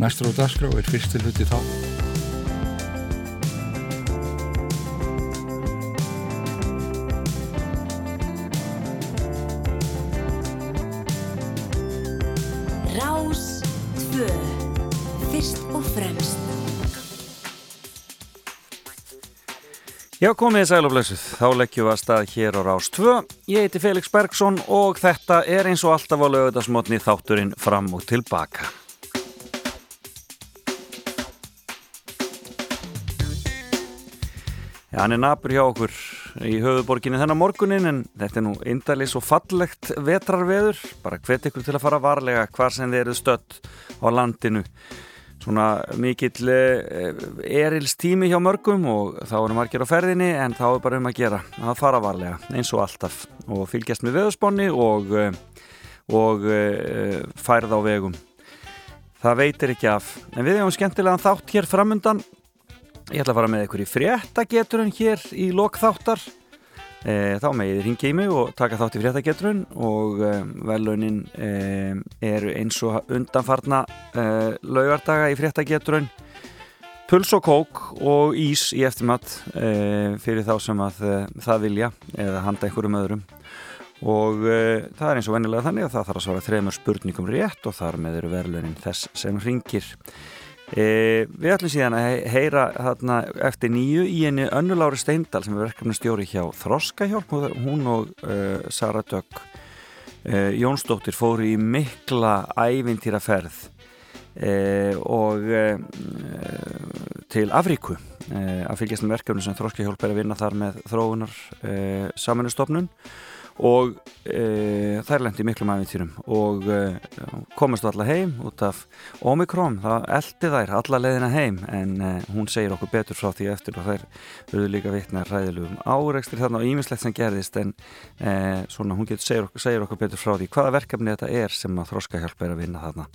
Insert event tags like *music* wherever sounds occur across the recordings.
Næstur á dagskrá er fyrstu hluti þá. Rás 2. Fyrst og fremst. Já, komið í sælublössuð. Þá leggjum við að stað hér á Rás 2. Ég heiti Felix Bergsson og þetta er eins og alltaf á lögutasmotni þátturinn fram og tilbaka. Já, hann er nabur hjá okkur í höfuborginni þennan morgunin en þetta er nú indalis og fallegt vetrarveður. Bara hvet ykkur til að fara varlega hvar sem þið eruð stött á landinu. Svona mikill eh, erils tími hjá mörgum og þá eru margir á ferðinni en þá er bara um að gera að fara varlega eins og alltaf og fylgjast með veðusbonni og, eh, og e, færð á vegum. Það veitir ekki af. En við hefum skemmtilegan þátt hér framundan Ég ætla að fara með ykkur í fréttageturinn hér í lokþáttar. E, þá megið ringið í mig og taka þátt í fréttageturinn og e, velaunin e, eru eins og undanfarna laugardaga í fréttageturinn. Puls og kók og ís í eftirmatt fyrir þá sem að það vilja eða handa einhverjum öðrum. Og það er eins og vennilega þannig að það þarf að svara þremur spurningum rétt og þar með eru verðlaunin þess sem ringir. E, við ætlum síðan að heyra þarna, eftir nýju í henni Önnulári Steindal sem er verkefnastjóri hjá Þroskahjálp hún og uh, Sara Dögg uh, Jónsdóttir fóru í mikla ævintýraferð uh, og til Afríku að fylgjast með verkefni sem Þroskahjálp er að vinna þar með þróunar samanustofnun og e, þær lendi miklum aðeintýrum og e, komast allar heim út af Omikron, það eldi þær allar leðina heim en e, hún segir okkur betur frá því eftir og þær verður líka vitna ræðilegum áreikstri þarna og ímislegt sem gerðist en e, svona hún getur segir okkur, segir okkur betur frá því hvaða verkefni þetta er sem að þróskahjálp er að vinna þarna.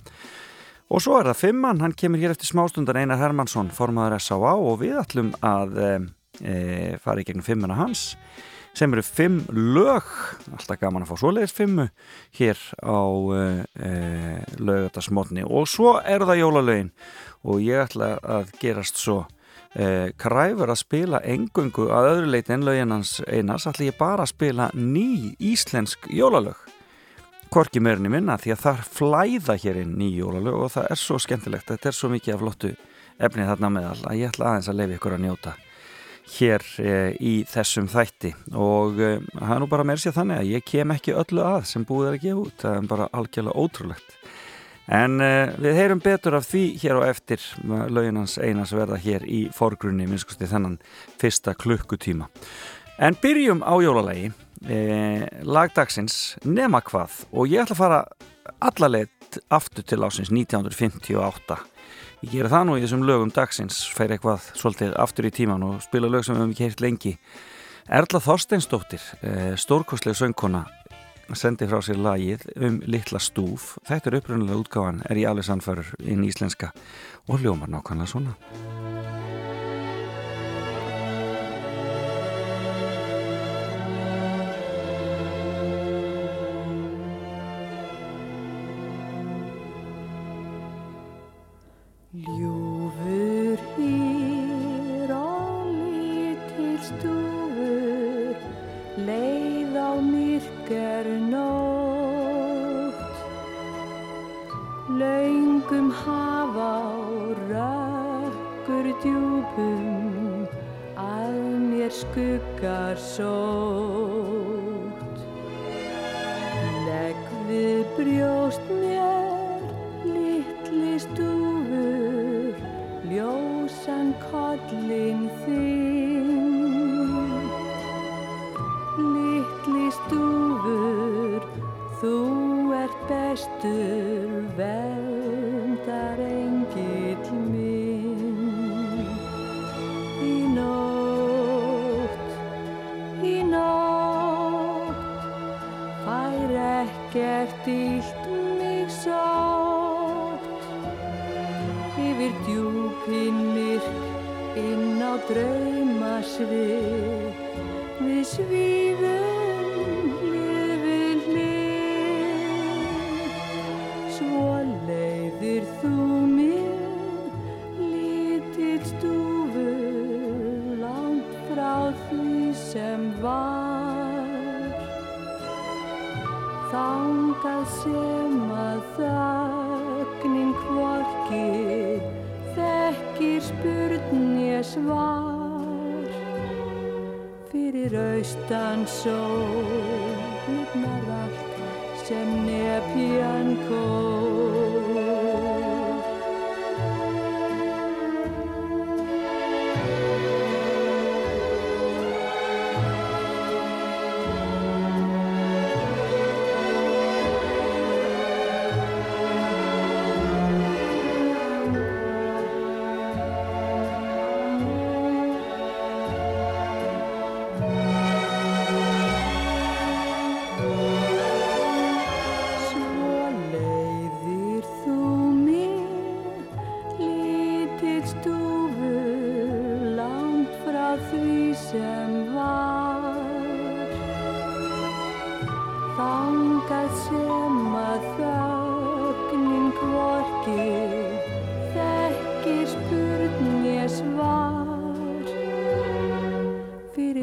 Og svo er það Fimmann, hann kemur hér eftir smástundan Einar Hermansson, formadur S.A.A. og við ætlum að e, fara í gegnum Fimmanna hans sem eru fimm lög. Alltaf gaman að fá svoleiðis fimmu hér á e, e, lögatarsmotni og svo eru það jólalögin. Og ég ætla að gerast svo e, kræfur að spila engungu að öðru leiti en löginans einas ætla ég bara að spila ný íslensk jólalög. Korki meirinni minna því að það flæða hér inn ný jólalög og það er svo skemmtilegt. Þetta er svo mikið af flottu efnið þarna meðal að ég ætla aðeins að lefi ykkur að njóta hér eh, í þessum þætti. Og eh, það er nú bara mér sér þannig að ég kem ekki öllu að sem búið er að gefa út, það er bara algjörlega ótrúlegt. En eh, við heyrum betur af því hér og eftir lauginans einas verða hér í forgrunni minnskusti þennan fyrsta klukkutíma. En byrjum á jólalegi lagdagsins nema hvað. Og ég ætla að fara allalegt aftur til ásins 1958 Ég gera það nú í þessum lögum dagsins, fer eitthvað svolítið aftur í tíman og spila lög sem við hefum heyrt lengi. Erla Þorsteinsdóttir, eh, stórkostlega söngkona, sendi frá sér lagið um Littla stúf. Þetta er uppröndulega útgáðan, er í alveg sannfærur inn íslenska og hljómar nákvæmlega svona.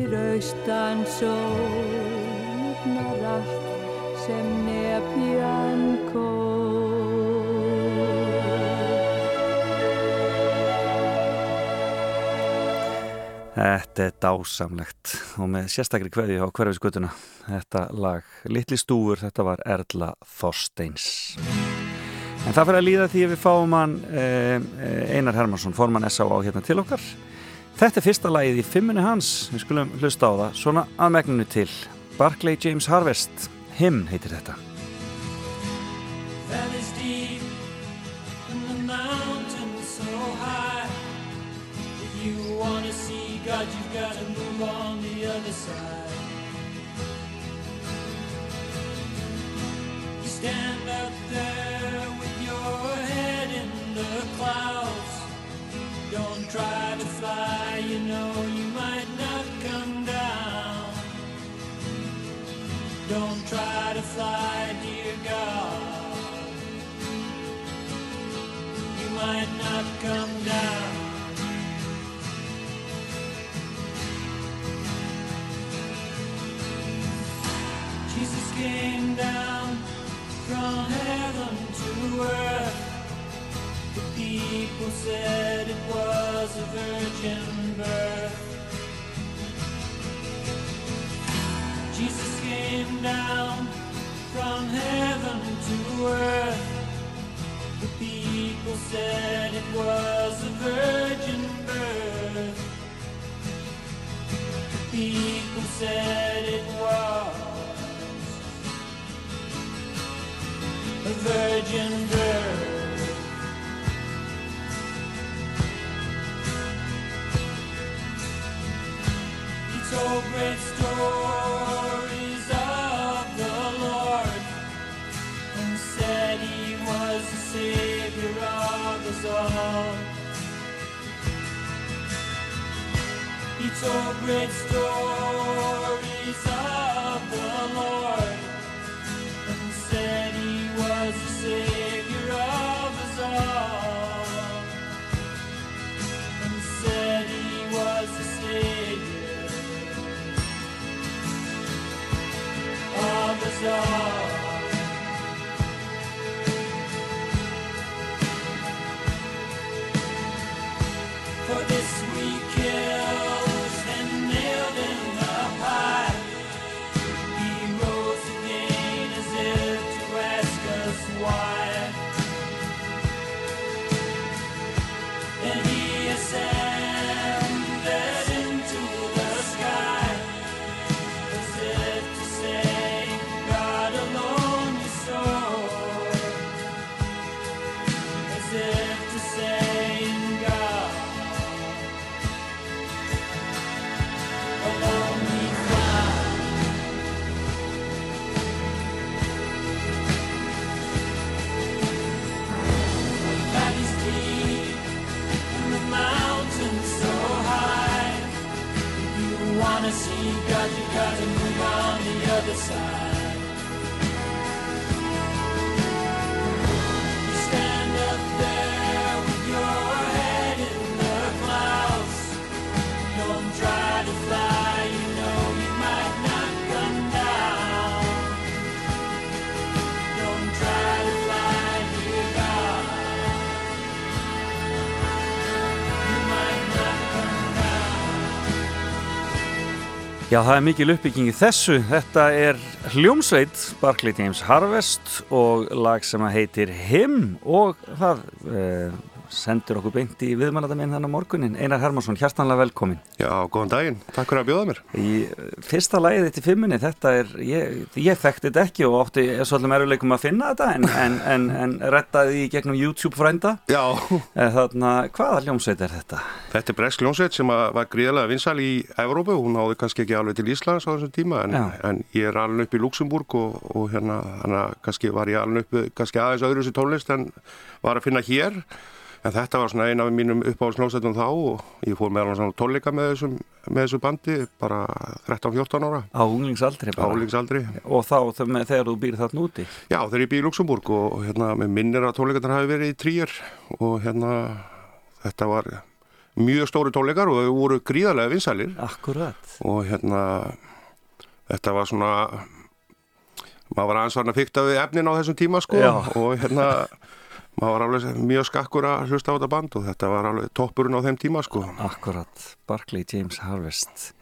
Fyrir austan sólnar allt sem nepjan kól. Þetta er dásamlegt og með sérstakri kveði á hverfisgötuna þetta lag Littli stúfur, þetta var Erla Þorsteins En það fyrir að líða því að við fáum hann eh, Einar Hermansson, formann S.A. á hérna til okkar Þetta er fyrsta lagið í fimmunni hans. Við skulum hlusta á það, svona að megninu til. Barclay James Harvest. Hymn heitir þetta. God, you've got to move on the other side. You stand Don't try to fly, dear God. You might not come down. Jesus came down from heaven to earth. The people said it was a virgin birth. Jesus came down from heaven to earth. The people said it was a virgin birth. The people said it was a virgin birth. He told great stories all. He told great stories of the Lord and said he was the Savior of us all. And said he was the Savior of us all. For this Já, það er mikil uppbygging í þessu. Þetta er hljómsveit Barclay James Harvest og lag sem heitir Him og það eh, sendur okkur beint í viðmæladaminn þannig morgunin. Einar Hermansson, hjertanlega velkomin. Já, góðan daginn. Takk fyrir að bjóða mér. Í eh, fyrsta þetta í fimmunni, þetta er, ég, ég þekkti þetta ekki og átti svolítið meruleikum að finna þetta en, en, en, en rettaði í gegnum YouTube frænda. Já, Þannig að hvaða hljómsveit er þetta? þetta er Bresk Ljónsveit sem var gríðarlega vinsal í Evrópu. Hún náði kannski ekki alveg til Íslands á þessum tíma en, ég er alveg upp í Luxemburg og, og hérna, að kannski var ég alveg upp kannski aðeins öðru sér tónlist en var að finna hér. En þetta var svona eina af mínum uppáhaldsljónsveitum þá og ég fór meðal svona tónleika með, þessum, með þessu bandi bara 13-14 ára, Á unglingsaldri bara. álingsaldri. Og þá þegar þú býr þarna úti. Já, þegar ég bý í Luxemburg og, hérna, með minnir að tónleikarnar hafi verið í trýjar og hérna, þetta var mjög stóri tónleikar og þau voru gríðarlega vinsælir Akkurat. og hérna, þetta var svona, maður var aðeins varna fyrta við efnin á þessum tíma sko Já. og hérna, maður var alveg mjög skakkur að hlusta á þetta band og þetta var alveg toppurinn á þeim tíma sko. Akkurat, Barclay James Harvest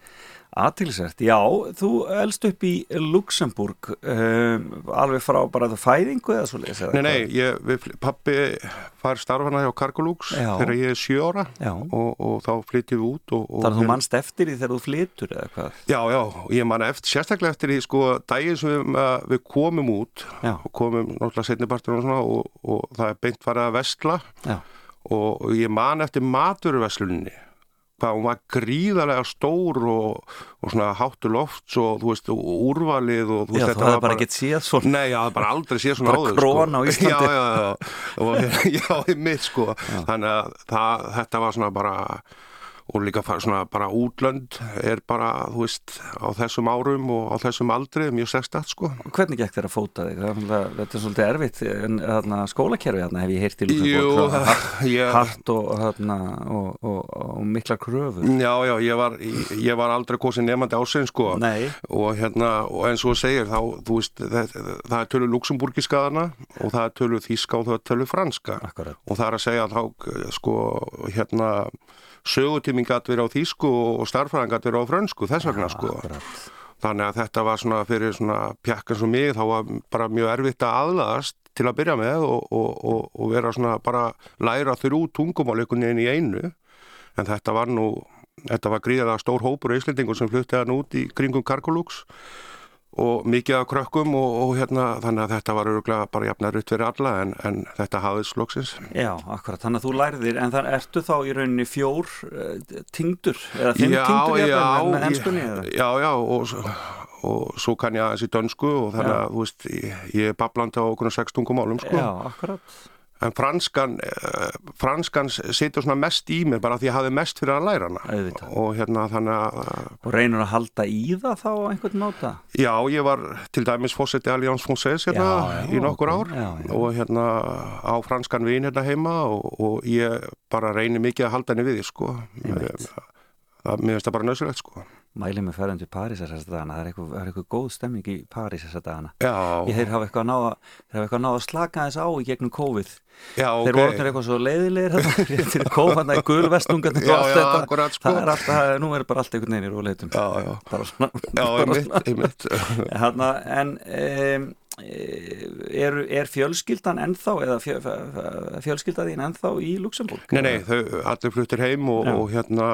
Atilsvært, já, þú elst upp í Luxemburg um, alveg frá bara það fæðingu eða svo leys Nei, nei, ég, við, pappi fær starfana hjá Cargolux Já. þegar ég er sjö ára og, og þá flytjum við út og, og Þannig að þú mannst eftir því þegar þú flytur eða hvað? Já, já, ég man eftir, sérstaklega eftir því sko daginn sem við, uh, við komum út Já. og komum náttúrulega setnipartur og svona og, og það er beint farið að vestla Já, og, ég man eftir maturversluninni hvað hún var gríðarlega stór og, og svona háttu lofts og þú veist, og úrvalið og þú já veist, þú hefði bara ekkert séð svona Nei, já, bara aldrei séð svona Bara áður króna á *laughs* sko. Íslandi. Já, já, *laughs* já, já, í mitt sko Þannig að það, þetta var svona bara og líka svona bara útlönd er bara, þú veist, á þessum árum og á þessum aldri mjög sextætt sko. Hvernig gekk þér að fóta þig? Þetta er svolítið erfitt en þarna, skólakerfi hef ég heyrt til Jú, *laughs* hart, og, þarna, og, og, og mikla kröfur. Já, já, ég var, ég var aldrei kosin nefandi ásinn sko. Nei, og hérna, og eins og þú segir þá, þú veist, það, það er tölu luxemburgiskaðana og það er tölu þíska og það er tölu franska. Akkurat. Og það er að segja þá sko hérna sögutíming gæti verið á þýsku og starfræðan gæti verið á frönsku þess vegna sko. Akkurat. Þannig að þetta var svona fyrir svona pjakkan svo mig þá var bara mjög erfitt að aðlaðast til að byrja með og, og, og, og vera svona bara læra þrjú tungumáleikunni inn í einu. En þetta var nú þetta var gríðalega stór hópur íslendingur sem flutti hann út í kringum Karkolux og mikið af krökkum og, og hérna þannig að þetta var örgulega bara jafnar upp fyrir alla en, en þetta hafið slóksins Já, akkurat, þannig að þú lærðir en þannig ertu þá í rauninni fjór uh, tingdur eða fimm já, tingdur já, með ég- ennskunni eða? já, já og, og svo kann ég aðeins í dönsku og þannig að þú veist, ég, er bablandi á okkur sex tungumálum sko. Já, akkurat en franskan uh, franskan situr svona mest í mér bara því ég hafði mest fyrir að læra hana. Og hérna þannig að og reynur að halda í það þá einhvern máta? Já, ég var til dæmis fósetti Alliance Française hérna Já, já, í nokkur ok. ár. Já, og hérna á franskan vin hérna heima og, og ég bara reynir mikið að halda henni við sko. Það, mér finnst það bara nöðsulegt sko mælið með ferðan til París þessar dagana það er eitthvað, það er eitthvað góð stemming í París þessar dagana já, ég þeir hafa eitthvað náða þeir hafa eitthvað náða að slaka þess á í gegnum COVID já, ok þeir voru orðnir eitthvað svo leiðilegir réttir *laughs* COVID þarna í gulvestungarnir Já, já, akkurat, sko. það er alltaf, það er- nú er bara allt einhvern veginn í róleitum Já, já. bara svona Já, einmitt, einmitt. Hanna, en um, er, er fjölskyldan ennþá eða fjö, fjölskyldaðín ennþá í Luxemburg? Nei, nei, þau allir fluttir heim og, Já. og hérna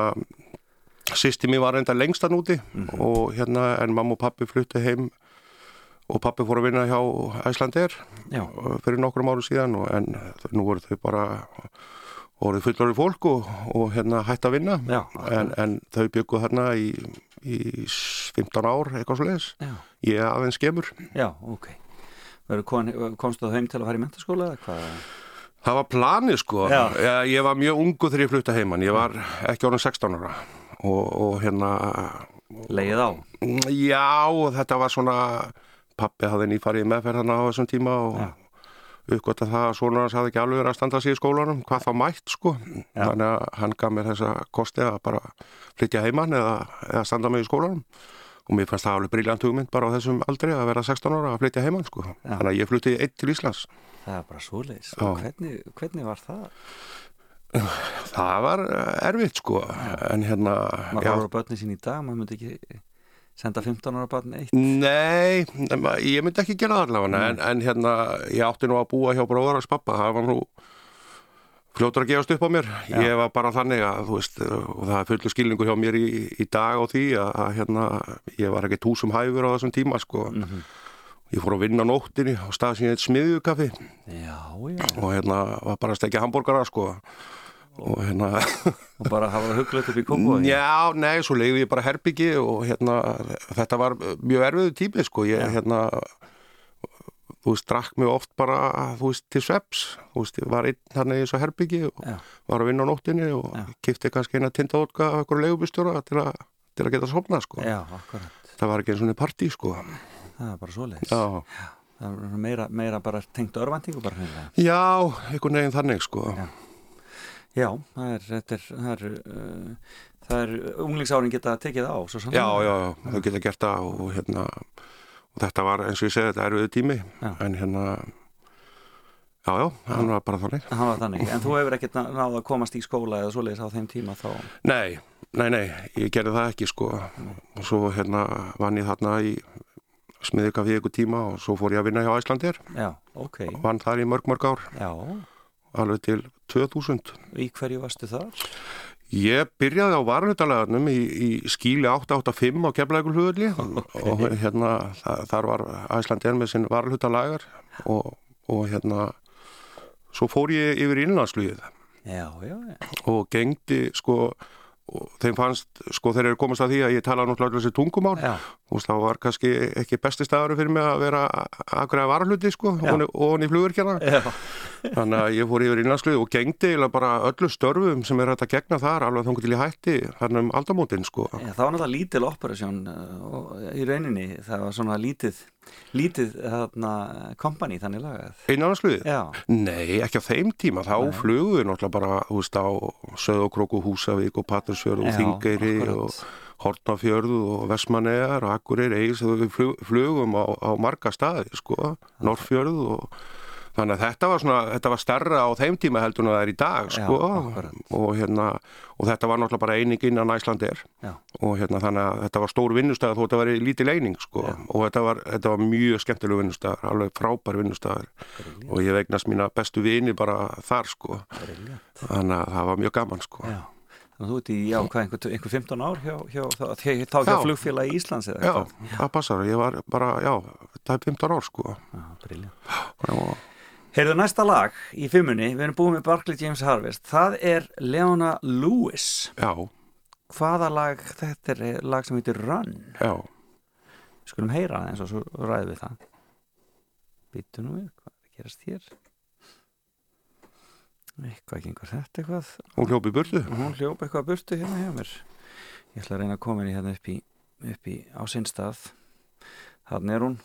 sýsti mér var reynda lengstan úti Mhm. og hérna en mamma og pappi flutti heim og pappi fór að vinna hjá Æslandir Já, fyrir nokkrum árum síðan og en nú voru þau bara voruð fullorði fólk og, og hérna hætt að vinna. Já, en, en þau bygguð hérna í, í 15 ár eitthvað já, ég aðeins skemur. Já, ok. Kon- Komstu þú heim til að fara í mentaskóla eða hvað? Það var planið sko, Já. ég var mjög ungu þegar ég flutta heimann, ég var ekki orðin 16 ára og, og hérna, Leið á? já þetta var svona, pappi hafði nýfarið í meðferð þarna á þessum tíma og Já. uppgötta það að svona hans hafði ekki alveg verið að standa sig í skólanum, hvað þá mætt sko, Já. þannig að hann gaf mér þessa kosti að bara flytja heimann eða, eða standa mig í skólanum og mér fannst það alveg briljant hugmynd bara á þessum aldri að vera 16 ára að flytja heimann sko, Já. þannig að ég flytti eitt til Íslands. Það er bara svoleiðis. Já. Og hvernig, hvernig var það? Það var eh, erfitt sko, en hérna, Maður já, horfður á börnin sín í dag, maður myndi ekki senda 15 ára barn eitt. Nei, ég myndi ekki gera allavega en, en hérna, ég átti nú að búa hjá bróðarars pappa, það var nú fljótur að gefast upp á mér. Ég var bara þannig að, þú veist og það er fullu skilningur hjá mér í, í dag á því að, að hérna, ég var ekki túsum hæfur á þessum tíma, sko. Ég fór að vinna nóttinni á stað sem ég heit smiðjukaffi. Já, já, og hérna var bara að stekja hambúrgara, sko og hérna og bara hafa það hugleitt upp í kombo Já, nei, svo leiði ég bara herbyggi og hérna, þetta var mjög erfiðu tími, sko, ég, hérna þú veist, drakk mig oft bara, þú veist, til sveps þú veist, ég var einn þarna í þessu herbyggi og Já. var að vinna á nóttinni og Já. kipti kannski eina tindahótka af einhverju leigubistjóra til, til að geta sopnað, sko. Já, það var ekki eins og partí, sko. Það er bara svoleiðis. Já, Það er meira, meira bara tengt örvæntingu bara hreinlega. Já einhvern veginn þannig, sko. Já. Já, það er, þetta er, það er, uh, það er unglingsárin geta tekið á svo Já, já, já, þau geta gert það og hérna og þetta var eins og ég segi, þetta er erfiðu tími Já. en hérna já, já, hann var bara þannig. Það var þannig, en þú hefur ekkert ná- náð að komast í skóla eða svoleiðis á þeim tíma þá? Nei, nei, nei, ég gerði það ekki sko. Og svo hérna vann ég þarna í smiðika við ykkur tíma og svo fór ég að vinna hjá Æslandir Já, ok, og vann þar í mörg mörg ár. Já, alveg til 2000 í hverju varstu þar? Ég byrjaði á varnutalagarnum í, í skíli 885 á keflækulhugulli *laughs* og hérna þa- þar var Æslandir með sinn varnutalagar og, og hérna svo fór ég yfir já, og gengdi sko og þeim fannst, sko þeir eru komast að því að ég tala náttúrulega þessi tungumál. Og þá var kannski ekki besti staður fyrir mig að vera að græða varahluti sko og hann í flugurkjana þannig að ég fór yfir innlandsluði og gengdi bara öllu störfum sem er hægt að gegna þar alveg þannig til ég hætti þarna um aldamótin sko. Já, það var náttúrulega lítil operasjón uh, í rauninni, það var svona lítið, lítið kompani þannig lagað. innlandsluði Já, Nei, ekki á þeim tíma, þá Nei. fluguðu náttúrulega bara, þú veist, á Söðokróku, Húsavík og Pattersfjörð og Þingeyri og Hortnafjörðu og Vestmannegar og Akureyri, Eis, við flug, flugum á, á marga staði, sko, Norrfjörðu og þannig að þetta var svona, þetta var stærra á þeim tíma heldur en það er í dag, Já, sko, akkurat. og hérna, og þetta var náttúrulega bara eining innan Æslandir já, og hérna þannig að þetta var stór vinnustæð þó þetta var lítið eining, sko, Já. og þetta var, þetta var mjög skemmtilegu vinnustæðar, alveg frábær vinnustæðar og ég vegnast mína bestu vini bara þar sko. Þannig að það var mjög gaman sko. Já, að þú ert í, já, hvað, einhver, einhver 15 ár hjá, hjá, þá hjá Já. flugfélagi Íslands eða já, eitthvað? það passar, ég var bara, já það er 15 ár sko. Já, briljant. Heyrðu næsta lag í fimmunni, við erum búið með Barclay James Harvest, það er Leona Lewis. já, Hvaða lag, þetta er lag sem heitir Run. já Við skulum heyra það eins og svo ræðum við það. Býtu nú við, hvað er að gerast hér? Eitthvað gengur þetta eitthvað. hún hljópi burtu Hún hljópa eitthvað að burtu hérna hjá mér. Ég ætla að reyna að koma henni hérna upp í, upp í á sinn stað. Þannig er hún.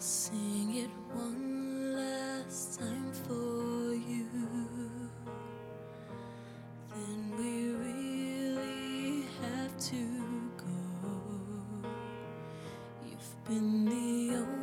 Sing it one last time for you. Then we really have to go. You've been the only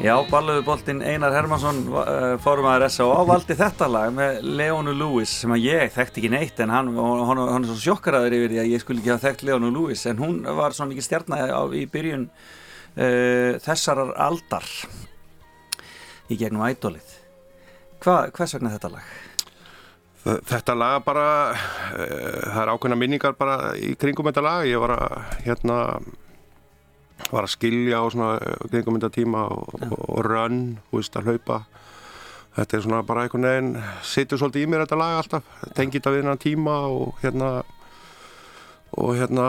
Já, balluðuboltinn Einar Hermansson uh, fórumæður S.A.O. valdi þetta lag með Leonu Lewis sem að ég þekkti ekki neitt en hann, hann, hann er svo sjokkaraður yfir því að ég skulle ekki hafa þekkt Leonu Lewis en hún var svo mikið stjarnæði í byrjun uh, þessarar aldar í gegnum ædolið Hva, hvers vegna þetta lag? Þetta lag bara, uh, það er ákveðna minningar bara í kringum þetta lag. Ég var að, hérna, var að skilja á svona eh, kringum þetta tíma og, og, og run, þú veist, að hlaupa. Þetta er svona bara einhvern veginn, situr svolítið í mér þetta lag alltaf, tengið þetta við hennan tíma og hérna, og hérna,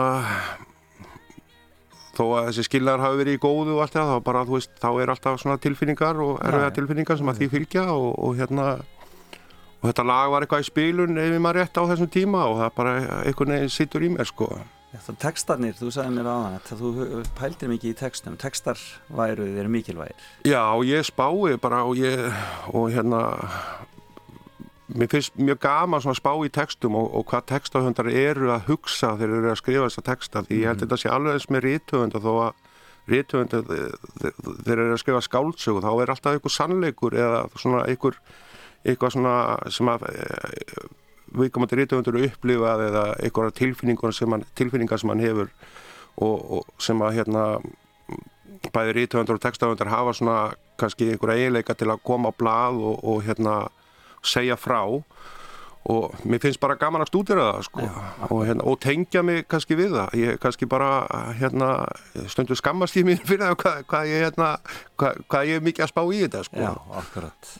þó að þessi skiljar hafi verið í góðu og allt það, þá bara, þú veist, þá er alltaf svona tilfinningar og erfiða tilfinningar sem að því fylgja og, og hérna, og þetta lag var eitthvað í spilun ef ég maður rétt á þessum tíma og það bara einhvern veginn sittur í mér sko Já, það textarnir, þú sagði mér áðan að þú pældir mikið í textum. Textar væru þeir mikilvægir. Já ég spái bara og ég og hérna mér finnst mjög gaman að spá í textum og, og hvað textahöndar eru að hugsa þegar þeir eru að skrifa þessa texta. Því ég held þetta sé alveg eins með ríthöfunda þó að þegar þeir eru að skrifa skáldsögu þá er alltaf einhver sannleikur eða svona einhver eitthvað svona sem að viðkomandi rítumundur upplifað eða einhverja tilfinningar sem hann, tilfinningar sem hann hefur og, og sem að hérna bæði rítumundur og textahundur hafa svona kannski einhverja eiginleika til að koma á blað og, og hérna segja frá. Og mér finnst bara gaman að stúdira það sko. Og, hérna, og tengja mig kannski við það. Ég kannski bara hérna stundu skammast í mér fyrir það hvað, hvað, ég, hérna, hvað, hvað ég er mikið að spá í þetta sko. Já, akkurat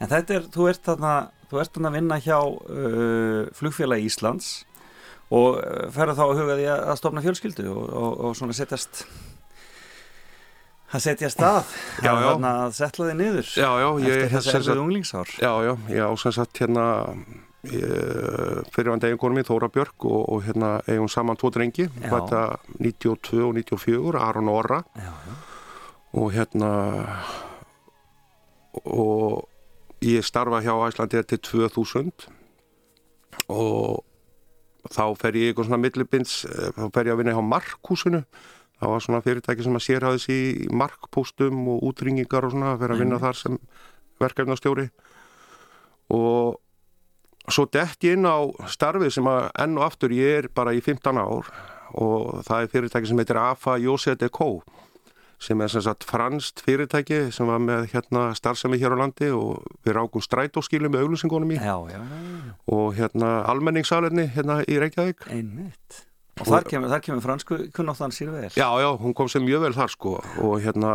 En þetta er, þú ert þarna þú ert þarna að vinna hjá uh, flugfélagi Íslands og uh, ferðu þá að huga því að, stofna fjölskyldu og, og, og svona setjast að setja stað *laughs* Já, að, já. þarna að setla þig niður Já, eftir sagt- erfið unglingsár Já, já, ég á sem sagt hérna fyrirvændi eiginkonu mín Þóra Björk og, og hérna eigum saman tvo drengi, þetta 92 og 94, Aron Orra. Já, já, og hérna og ég starfa hjá Æslandi til 2000 og þá fer ég eitthvað svona millibins, eh, þá fer ég að vinna hjá Markhúsinu. Það var svona fyrirtæki sem að sérhæðis í markpóstum og útringingar og svona, fer að vinna þar sem verkefnastjóri. Og svo dett ég inn á starfið sem að enn og aftur ég er bara í 15 ár og það er fyrirtæki sem heitir AFA José Co sem er sem sagt franskt fyrirtæki sem var með hérna starfsemi hér á landi og við rákum strætóskílu með auglýsingunum í. Já, já, já, og hérna almenningssalerni hérna í Reykjavík. Einmitt. Og þar kemur, þar kemur fransku kunnáttan sér vel. Já, já, hún kom sér mjög vel þar sko. Og hérna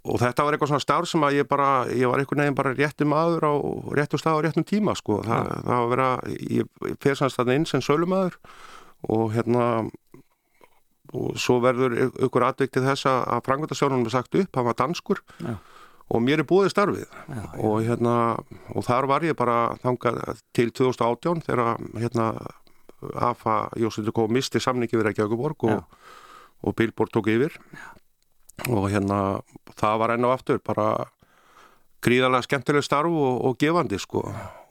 og þetta var eitthvað svona starf sem að ég bara ég var einhvern veginn bara réttum aður á réttum stað á réttum tíma sko. Þa, það var að vera, ég, fer sanns þarna inn sem sölumæður og hérna og svo verður ykkur aðvikt til þess að frangvöldastjórnum er sagt upp, hann var danskur Já. og mér er búið starfið já, já. og hérna og þar var ég bara þangað til 2018 þegar hérna AFA Jósefur Kó misti samningi við Reykjavíkuborg Já. og, og Billboard tók yfir og hérna það var enn og aftur bara gríðarlega skemmtileg starf og, og gefandi sko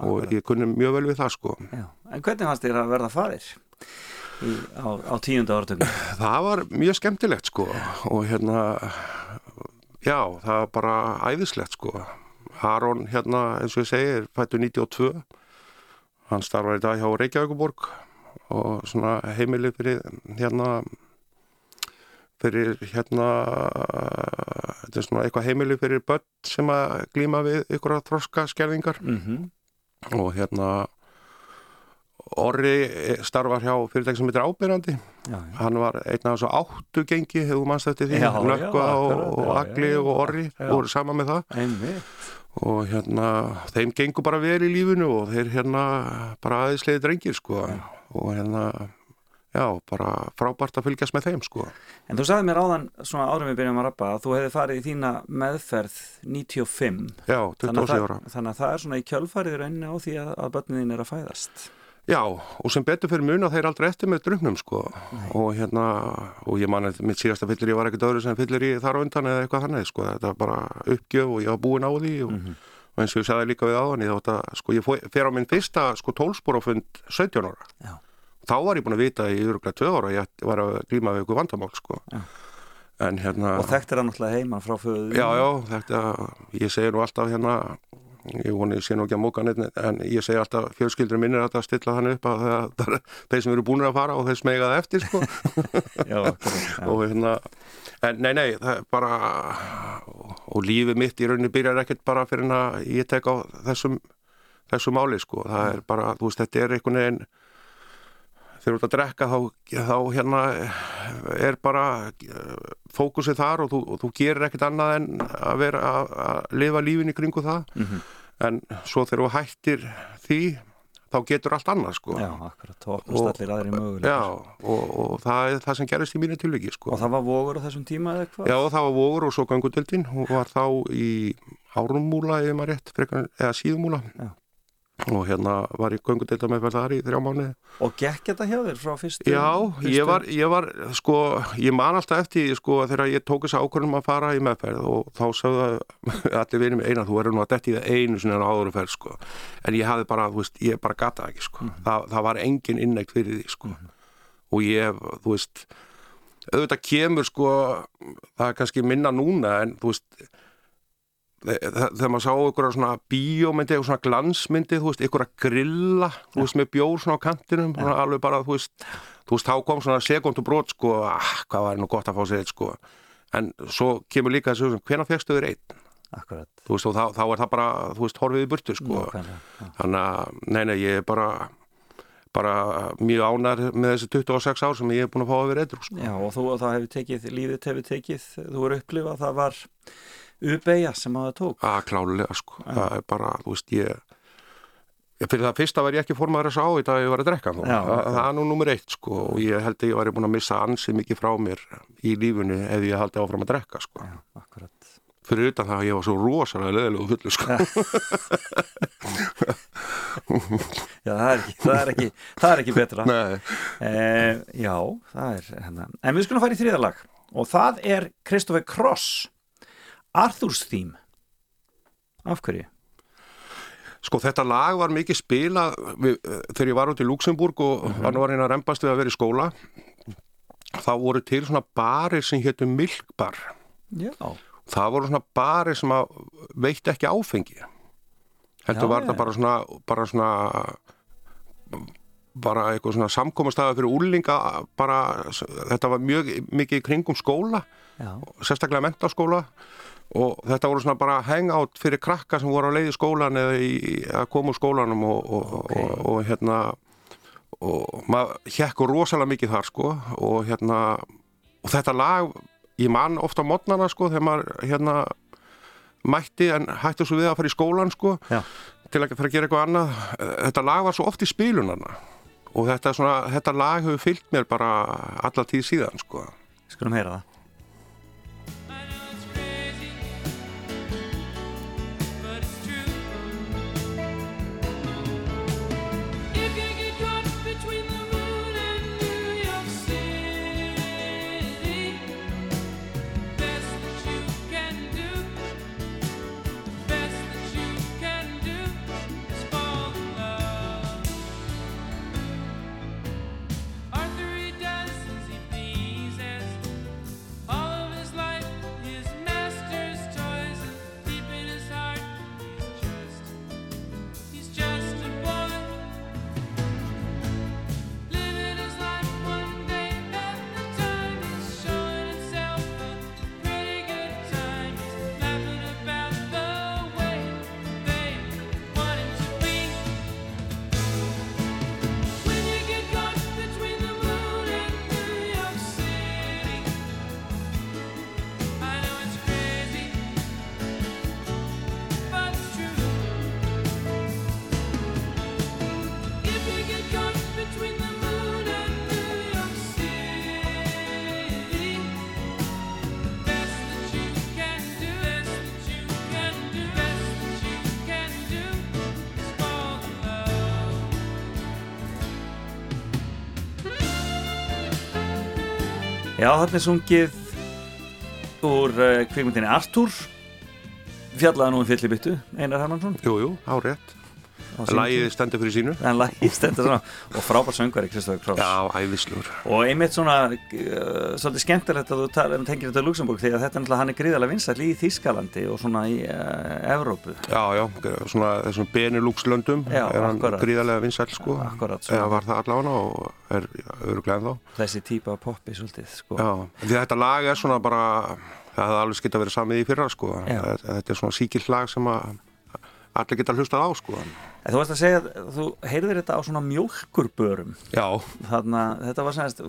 og ég kunni mjög vel við það sko Já. En hvernig fannst þér að verða faðir í, á, á tíunda áratöngum? það var mjög skemmtilegt sko og hérna já, það var bara æðislegt sko. Aron hérna eins og ég segir fættu 92 hann starfar í dag hjá Reykjavíkuborg og svona heimili fyrir hérna fyrir hérna þetta er svona eitthvað heimili fyrir börn sem að glíma við ykkur að þroska skerðingar Mm og hérna Orri starfar hjá fyrirtæki sem heitir Ábyrjandi Já, já. hann var einn af þessu áttu gengi hefur mannst eftir því, Já, Nökkva já, og, og já, Agli já, og Orri já. voru sama með það Einmitt. og hérna þeim gengur bara vel í lífinu og þeir hérna bara aðeinslega drengir sko og hérna já, bara frábært að fylgjast með þeim sko En þú sagði mér áðan, svona árum við byrjum að rappa, að þú hefði farið í þína meðferð 95. já, Þannig að, 27 ára það, þannig að það er svona í kjölfarið rauninni á því að, að börnin þín er að fæðast. Já, og sem betur fyrir muna þeir aldrei eftir með drungnum sko. Og hérna, og ég man að mitt síðasta fyllir ég var ekkert öðru sem fyllir ég þar á undan eða eitthvað þannig sko, þetta var bara uppgjöf og ég var búinn á því og, og eins og ég sagði líka við áðan ég þátt að, sko, ég fer á minn fyrsta sko tólsporafund 17 ára. Já. þá var ég búinn að vita í öruglega 2 ára að ég var að glíma við ykkur vandamál sko. Já. en hérna og þekktir hann náttúrulega heima frá föðu Já, já, þetta, ég segir nú alltaf hérna, ég voni sé nú ekki að móka neitt, en ég segi alltaf fjölskyldur minnir að stilla þannig upp að það, það, þeir sem eru búinir að fara og þeir smega það eftir, sko. *laughs* já, og hérna, en nei, nei, það er bara, og lífið mitt í rauninni byrjar ekkert bara fyrir að ég tek á þessum, þessum máli, sko. Það er bara, þú veist, þetta er einhvern veginn, þegar þú ert að drekka þá, þá hérna er bara eh, fókusið þar og þú, og þú gerir ekkert annað en að vera að, að lifa lífin í kringu það. Mhm. en svo þegar þú hættir því þá getur allt annað sko. Já, akkurat, þá opnast allir aðri möguleikar. Já, og, og það er það sem gerist í mínu tilviki sko. Og það var vogur á þessum tíma eða eitthvað? Já, það var vogur og svo gangutildin hún var þá í árumúla eða maður rétt, frekar, eða síðumúla. Já. Og hérna var ég gangutilda með þar í þrjá mánuði og gekk þetta hjá þér frá fyrstu Já, fyrstu... ég var, ég var, sko, ég man alltaf eftir, sko, þegar ég tók þess ákvörðum að fara í meðferð og þá sögðu *laughs* allir vinið mig eina, þú verður nú að detti það einu sinni en áður ferð, sko. En ég hafði bara, þú veist, ég bara gata ekki, sko. það, það var engin innægt fyrir því, sko. Og ég, þú veist, auðvitað kemur, sko, það er kannski minna núna, en þú veist, þegar maður sá einhverja svona bíómyndi, einhverja svona glansmyndi, þú veist, einhverja grilla, þú veist, með bjór svona á kantinum, svona alveg bara, þú veist, þú veist, þá kom svona sekundu brot, sko, ah, hvað var nú gott að fá sér eitt, sko, en svo kemur líka þessu, hvena fegstu þér einn, akkurat, þú veist, og þá, þá er það bara, þú veist, horfið í burtu, sko, nákvæmlega, já. þannig að, nei, nei, ég er bara, bara mjög ánær með þessi 26 ár sem ég er búin að fá að vera eitthvað, sko. Já, og þú það hefur tekið, lífið hefur tekið, þú eru upplifað, það var uppeigja sem að það tók. að klálega sko, það er bara þú veist ég, ég fyrir það fyrsta var ég ekki formaður þess að á í dag ég var að drekka þó, Já, það, er nú nummer eitt sko og ég held að ég var búin að missa ansið mikið frá mér í lífunni ef ég haldi áfram að drekka sko, Já, akkurat. fyrir utan það að ég var svo rosalega leðilegu fullu sko. Já, það er ekki, það er ekki, það er ekki betra. Eh, já, það er hérna. En við skulum fara í þriðalag og það er Kristoffer Cross, Arthur's Theme. Af hverju? sko þetta lag var mikið spilað við, þegar ég var út í Luxemburg og hann var hérna að reymbast við að vera í skóla. Þá voru til svona barir sem hétu Milkbar. Já, það voru svona barir sem að veitt ekki áfengi. Heldur var það bara svona bara svona bara eitthvað svona samkomastæða fyrir úrlinga bara, þetta var mjög mikið í kringum skóla já, sérstaklega mentaskóla og þetta voru svona bara hangout fyrir krakka sem voru á leið í skólan eða í, að koma úr skólanum og, og, Ok. og, og hérna og maður hjekkur rosalega mikið þar sko og hérna og þetta lag, ég man ofta mótnana sko þegar maður hérna mætti en hætti svo við að fara í skólan sko já. til að fara að gera eitthvað annað þetta lag var svo oft í spilunarna og þetta, svona, þetta lag hefur fyllt mér bara alla tíð síðan sko Skulum heyra það. Já, þarna er sungið úr uh, kvikmyndinni Artúr fjallaði nú um fyllibyttu Einar Hermansson Jú, jú, Lægið stendur fyrir sínu. En lagið stendur svona. Og frábær söngveri Kristofur Kross. Já, æðislur og einmitt svona uh, svolítið skemmtilegt að þú um tengir þetta Luxemburg því að þetta er náttúrulega hann er gríðarlega vinsall í Þískalandi og svona í uh, Evrópu. Já, já, svona þessum Benelux-löndum Já, er hann akkurat. gríðarlega vinsæl sko. Akkurat. Eða var það allavega og er öruglega þá þessi típa poppi svolítið sko. Já, því þetta lag er svona bara það hefði alveg skilt að vera samið í fyrra sko. Þetta er svona síkilt lag sem að allir geta hlustað á sko En Þú veist að segja, að þú heyrðir þetta á svona mjólkurbörum. Já, Þannig að þetta var semst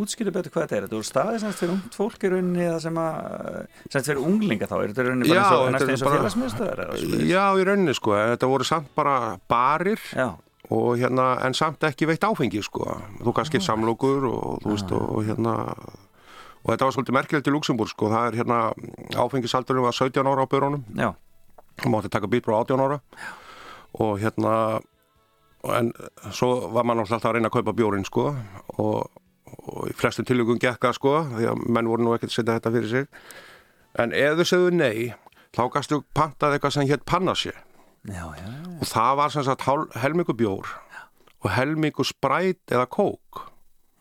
útskýrðu betur hvað þetta er, þetta voru staðið semst fyrir ungt fólk í rauninni eða sem að semst fyrir unglinga þá, er þetta rauninni bara Já, eins og, næstu eins og svoleiðis? já í rauninni sko. Þetta voru samt bara barir Já, og hérna, en samt ekki veitt áfengi sko, þú kannski samlokur og þú veist og, og hérna og þetta var svolítið merkilegt í Luxemburg sko. Það er hérna, áfengisaldurinn var 17 ára á börunum. Já, þú mátti taka bít frá 18 ára og hérna en svo var maður alltaf að reyna að kaupa bjórin sko. Og, og í flestum tilögum gekka sko því að menn voru nú ekkert að setja þetta fyrir sig. En ef þau segðu nei þá gastu pantað eitthvað sem hétt pannasje já, já, og það var sem sagt helmingur bjór og helmingur spræt eða kók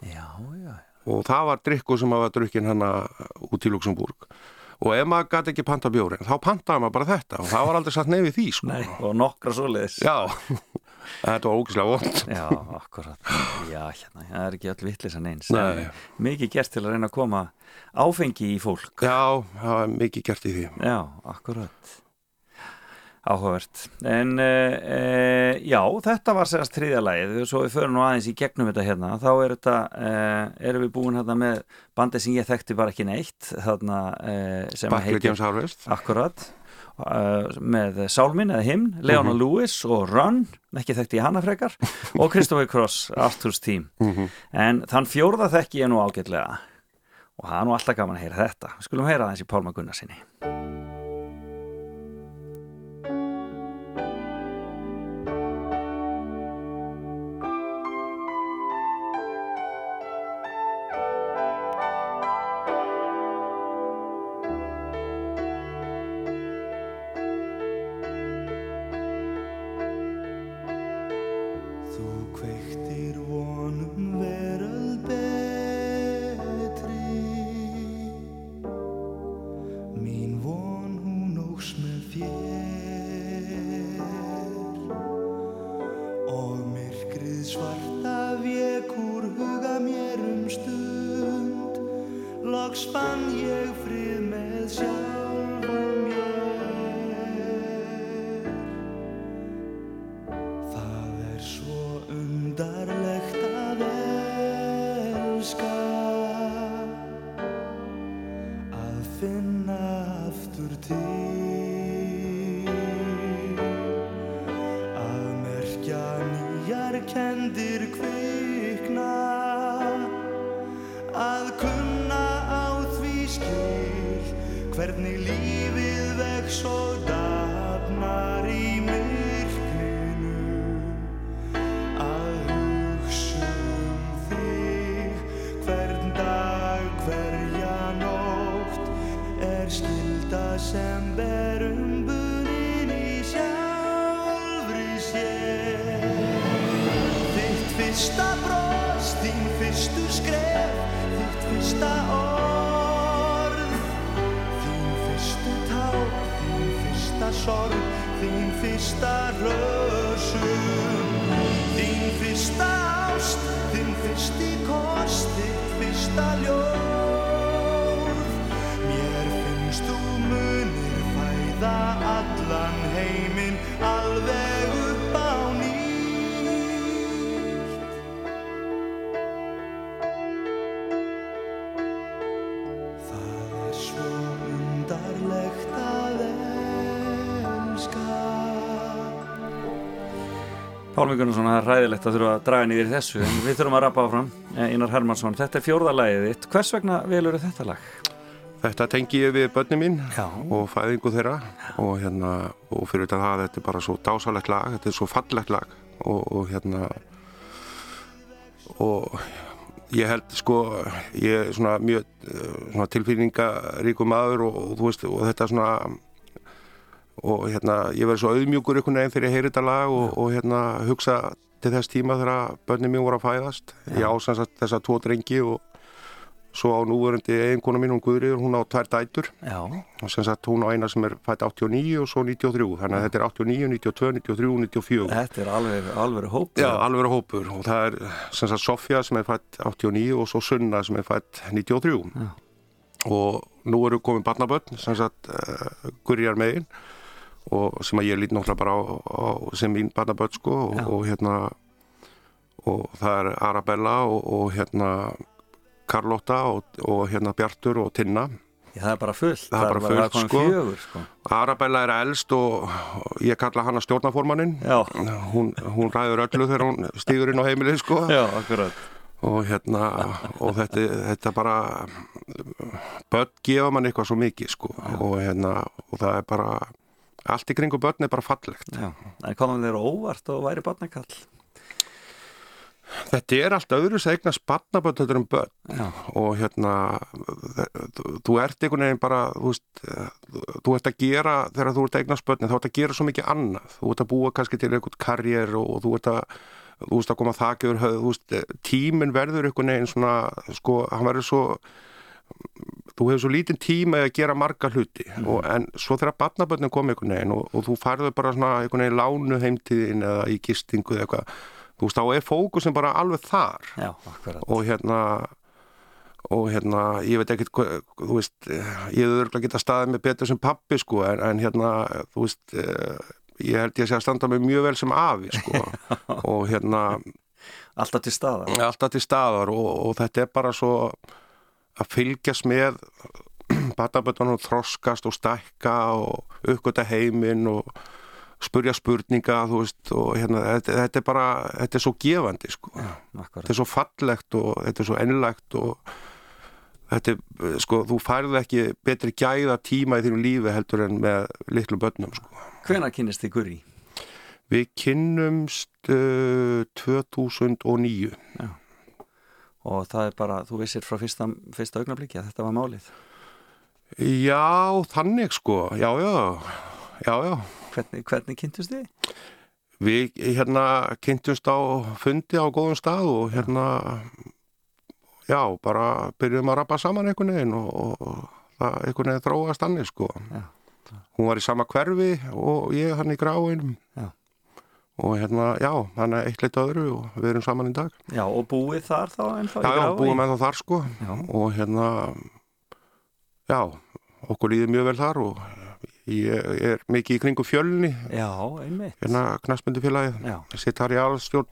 já, já, og það var drikku sem var drukkin hana út í Luxemburg og ef maður gæti ekki panta bjórin þá pantaði maður bara þetta. Og það var aldrei satt nefið því sko. Nei, og nokkra svoleiðis. Já, *laughs* þetta var ógislega vond Já, akkurat. Já, hérna, það er ekki öll vittlisann eins. Nei. Mikið gert til að reyna að koma áfengi í fólk. Já, það var mikið gert í því. Já, akkurat Áhugavert. En uh, uh, já, þetta var sérst þriðja lagið. Svo við förum nú aðeins í gegnum þetta hérna. Þá er þetta, uh, erum við búin hérna með bandið sem ég þekkti bara ekki neitt Þarna sem Barkley James Harvest. Akkurat. Með Sálmin eða himn, Leona Lewis og Run, ekki þekkti ég hana frekar. *laughs* Og Christopher Cross, Arthur's Team. En þann fjórða þekki ég nú ágætlega. Og það er nú alltaf gaman að heyra þetta. Við skulum heyra aðeins í Pálma Gunnarsinni Það er ræðilegt að þurfa að draga niður í þessu en við þurfum að rappa áfram Eh, Einar Hermansson, þetta er fjórða lagið þitt hvers vegna velur þetta lag? Þetta tengi ég við börni mín Já. og fæðingu þeirra og hérna og fyrir þetta það þetta er bara svo dásalegt lag þetta er svo fallegt lag og, og hérna og ég held sko ég er svona mjög eh, svona tilfinningaríku maður og, og þú veist og þetta svona og hérna ég verði svo auðmjúkur einhvern veginn þegar ég heyri þetta lag og, og hérna hugsa til þess tíma þegar börnin mín voru að fæðast. Ég á sem sagt þessa tvo drengi og svo á núverandi eiginkona mín hún Guðriður, hún á tvær dætur. Já, og sem sagt hún á eina sem er fætt 89 og svo 93 þannig að þetta er 89, 92, 93, 94 þetta er alveg, alveg hóp Já, alveg hópur. Og það er sem sagt Sofja sem er fætt 89 og svo Sunna sem er fætt 93 Já. og nú eru komin barnaböld sem sagt uh, Gurjar megin og sem að ég lít náttúrulega bara á, á sem mín barnaböld sko og, Já. og hérna og það er Arabella og, og hérna Carlotta og, og hérna Bjartur og Tinna. Já, það er bara fullt Það er bara fullt, sko. fjögur, sko. Arabella er elst og ég kalla hana stjórnaformannin Já, hún, hún ræður öllu þegar hún stígur inn á heimilið sko. Já, akkurat. Og hérna og þetta, þetta bara börn gefa mann eitthvað svo mikið sko. Og hérna og það er bara allt í kringu börn er bara fallegt. Já, en komum þeir óvart og væri barnakall? Þetta er allt öðru segna sparnaböld þetta um börn. Já, og hérna þú- ert einhvern veginn bara þú veist, þú ert að gera þegar þú ert að eignast börn þá ert að gera svo mikið annað. Þú ert að búa kannski til einhvern karriér og, og þú ert að þú veist að koma þakki yfir höfð þú veist, tíminn verður einhvern veginn svona sko, hann verður svo þú hefur svo lítinn tíma að gera marga hluti og, en svo þegar barnaböndin kom einhvern veginn og, og þú færður bara svona einhvern veginn lánu heimtíðin eða í gistingu eða eitthvað þú veist, þá er fókusin bara alveg þar. Já, og hérna og hérna, ég veit ekkert þú veist, ég hefur örgulega getað staðið mig betur sem pappi sko, en, en hérna þú veist, eh, ég held ég sé að standa mig mjög vel sem afi sko. *laughs* Og hérna, Alltaf til staða alltaf til staðar og, og þetta er bara svo að fylgjast með *clears throat* batabötunum þroskast og stækka og uppgöta heiminn og spurja spurninga, veist og hérna, þetta, þetta er bara, þetta er svo gefandi sko Já, akkurat þetta er svo fallegt og þetta er svo ennlegt og þetta er, sko, þú færði ekki betri gæða tíma í þínu lífi heldur en með litlu börnum, sko. Hvenær kynist þið Guri? Við kynnumst uh, 2009. Og það er bara, þú vissir frá fyrsta, fyrsta augnablikki að þetta var málið Já, þannig, sko, já, já, já, já. Hvernig, hvernig kynntust þið? Við hérna kynntumst á fundi á góðum stað og hérna, já, bara byrjuðum að rappa saman einhvern veginn og, og það einhvern veginn þróast annir, sko. Já. Hún var í sama hverfi og ég hann í gráinum. Já. Og hérna, já, hann er eitt leitt öðru og við erum saman í dag. Já, og búið þar þá ennþá Já, já, búum ennþá þar, sko. Já. Og hérna, já, okkur líður mjög vel þar og ég er mikið í kringu fjölni, Já, einmitt hérna knastmyndu félagið. Já, Ég sitt þar í aðalstjórn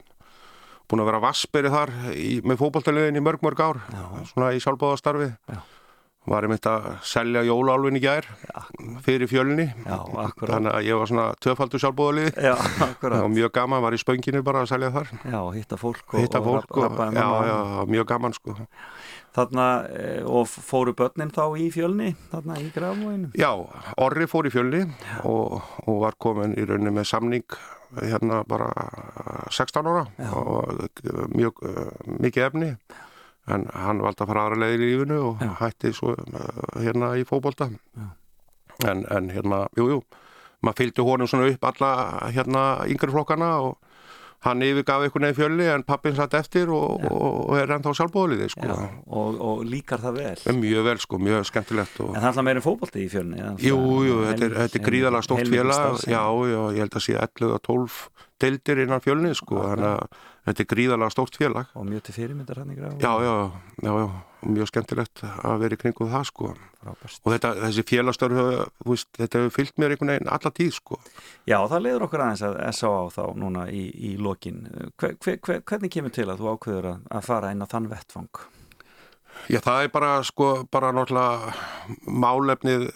búin að vera vassberi þar í, með fótballtaliðin í mörg mörg ár Já. svona í sjálfbóðastarfi Já. var ég mynd að selja jólálfin í gær Já. fyrir fjölni. Já, þannig að ég var svona Já, það akkurat. Var mjög gaman, var í spönginu bara að selja þar. Já, hitta fólk og, hitta og fólk og, rabba um já, já, mjög gaman sko. Þarna, eh, og fóru börnin þá í fjölni Þarna í grafvóinu já, Orri fór í fjölni og, og var komin í rauninni með samning hérna bara 16 ára Já. og mjög uh, mikið efni en hann valdi að fara aðra leiðir í lífinu og Já. hætti svo uh, hérna í fótbolta Já. en, en hérna, jú, jú maður fylgdi honum svona upp alla hérna yngri flokkana og hann yfirgaf einhvern veginn fjölni en pappin satt eftir og, Já. og, er ennþá sjálfbóðliði sko. Og, og líkar það vel Er mjög vel sko, mjög skemmtilegt og En það er alltaf meira fótbolti í fjölni eða Jú, það- jú, þetta er, er gríðalega félag, starfsemi. já, já, ég held að sé 11 og 12 deildir innan fjölni, sko, þannig að þetta er gríðalega stórt félag. Og mjög til fyrirmyndar hann grafvóinu Já, já, já, já, mjög skemmtilegt að vera í kringum það, sko. Frábært. Og þetta, þessi veist, þetta hefur fyllt mér einhvern veginn alla tíð, sko. Já, það leiður okkur aðeins að S.A.A. þá núna í, í lokin. Hver, hver, hver, hvernig kemur til að þú ákveður að, að fara inn á þann vettvang? Já, það er bara, sko, bara náttúrulega málefnið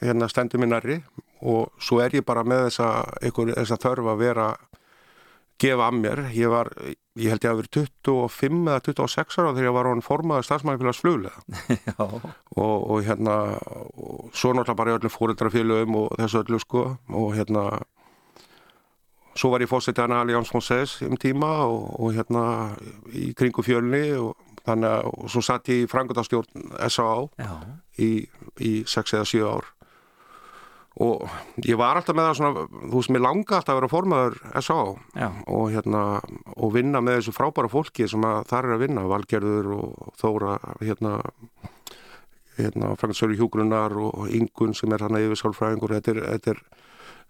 hérna stendur mér nærri og svo er ég bara með þessa, einhver, þessa þörf að vera gefa að mér. Ég var, ég held ég að vera 25 eða 26 ára þegar ég var hann formaður stafsmæðifélags fluglega *laughs* og, og hérna og svo náttúrulega bara í öllum fóreldrafélögum og þessu öllu sko og hérna svo var ég fórsetið hana Allianz Moses um tíma og, og hérna í kringu fjölni og þannig að og svo satt ég í frangotastjórn S.A.A. Í 6 eða 7 ár og ég var alltaf með það svona, þú veist, mér langa alltaf að vera formaður já, og hérna, og vinna með þessu frábæra fólki sem þar er að vinna, Valgerður og Þóra, hérna hérna, Franksölu Hjúgrunnar og Ingun sem er hann að yfirsálfræðingur þetta er, þetta er,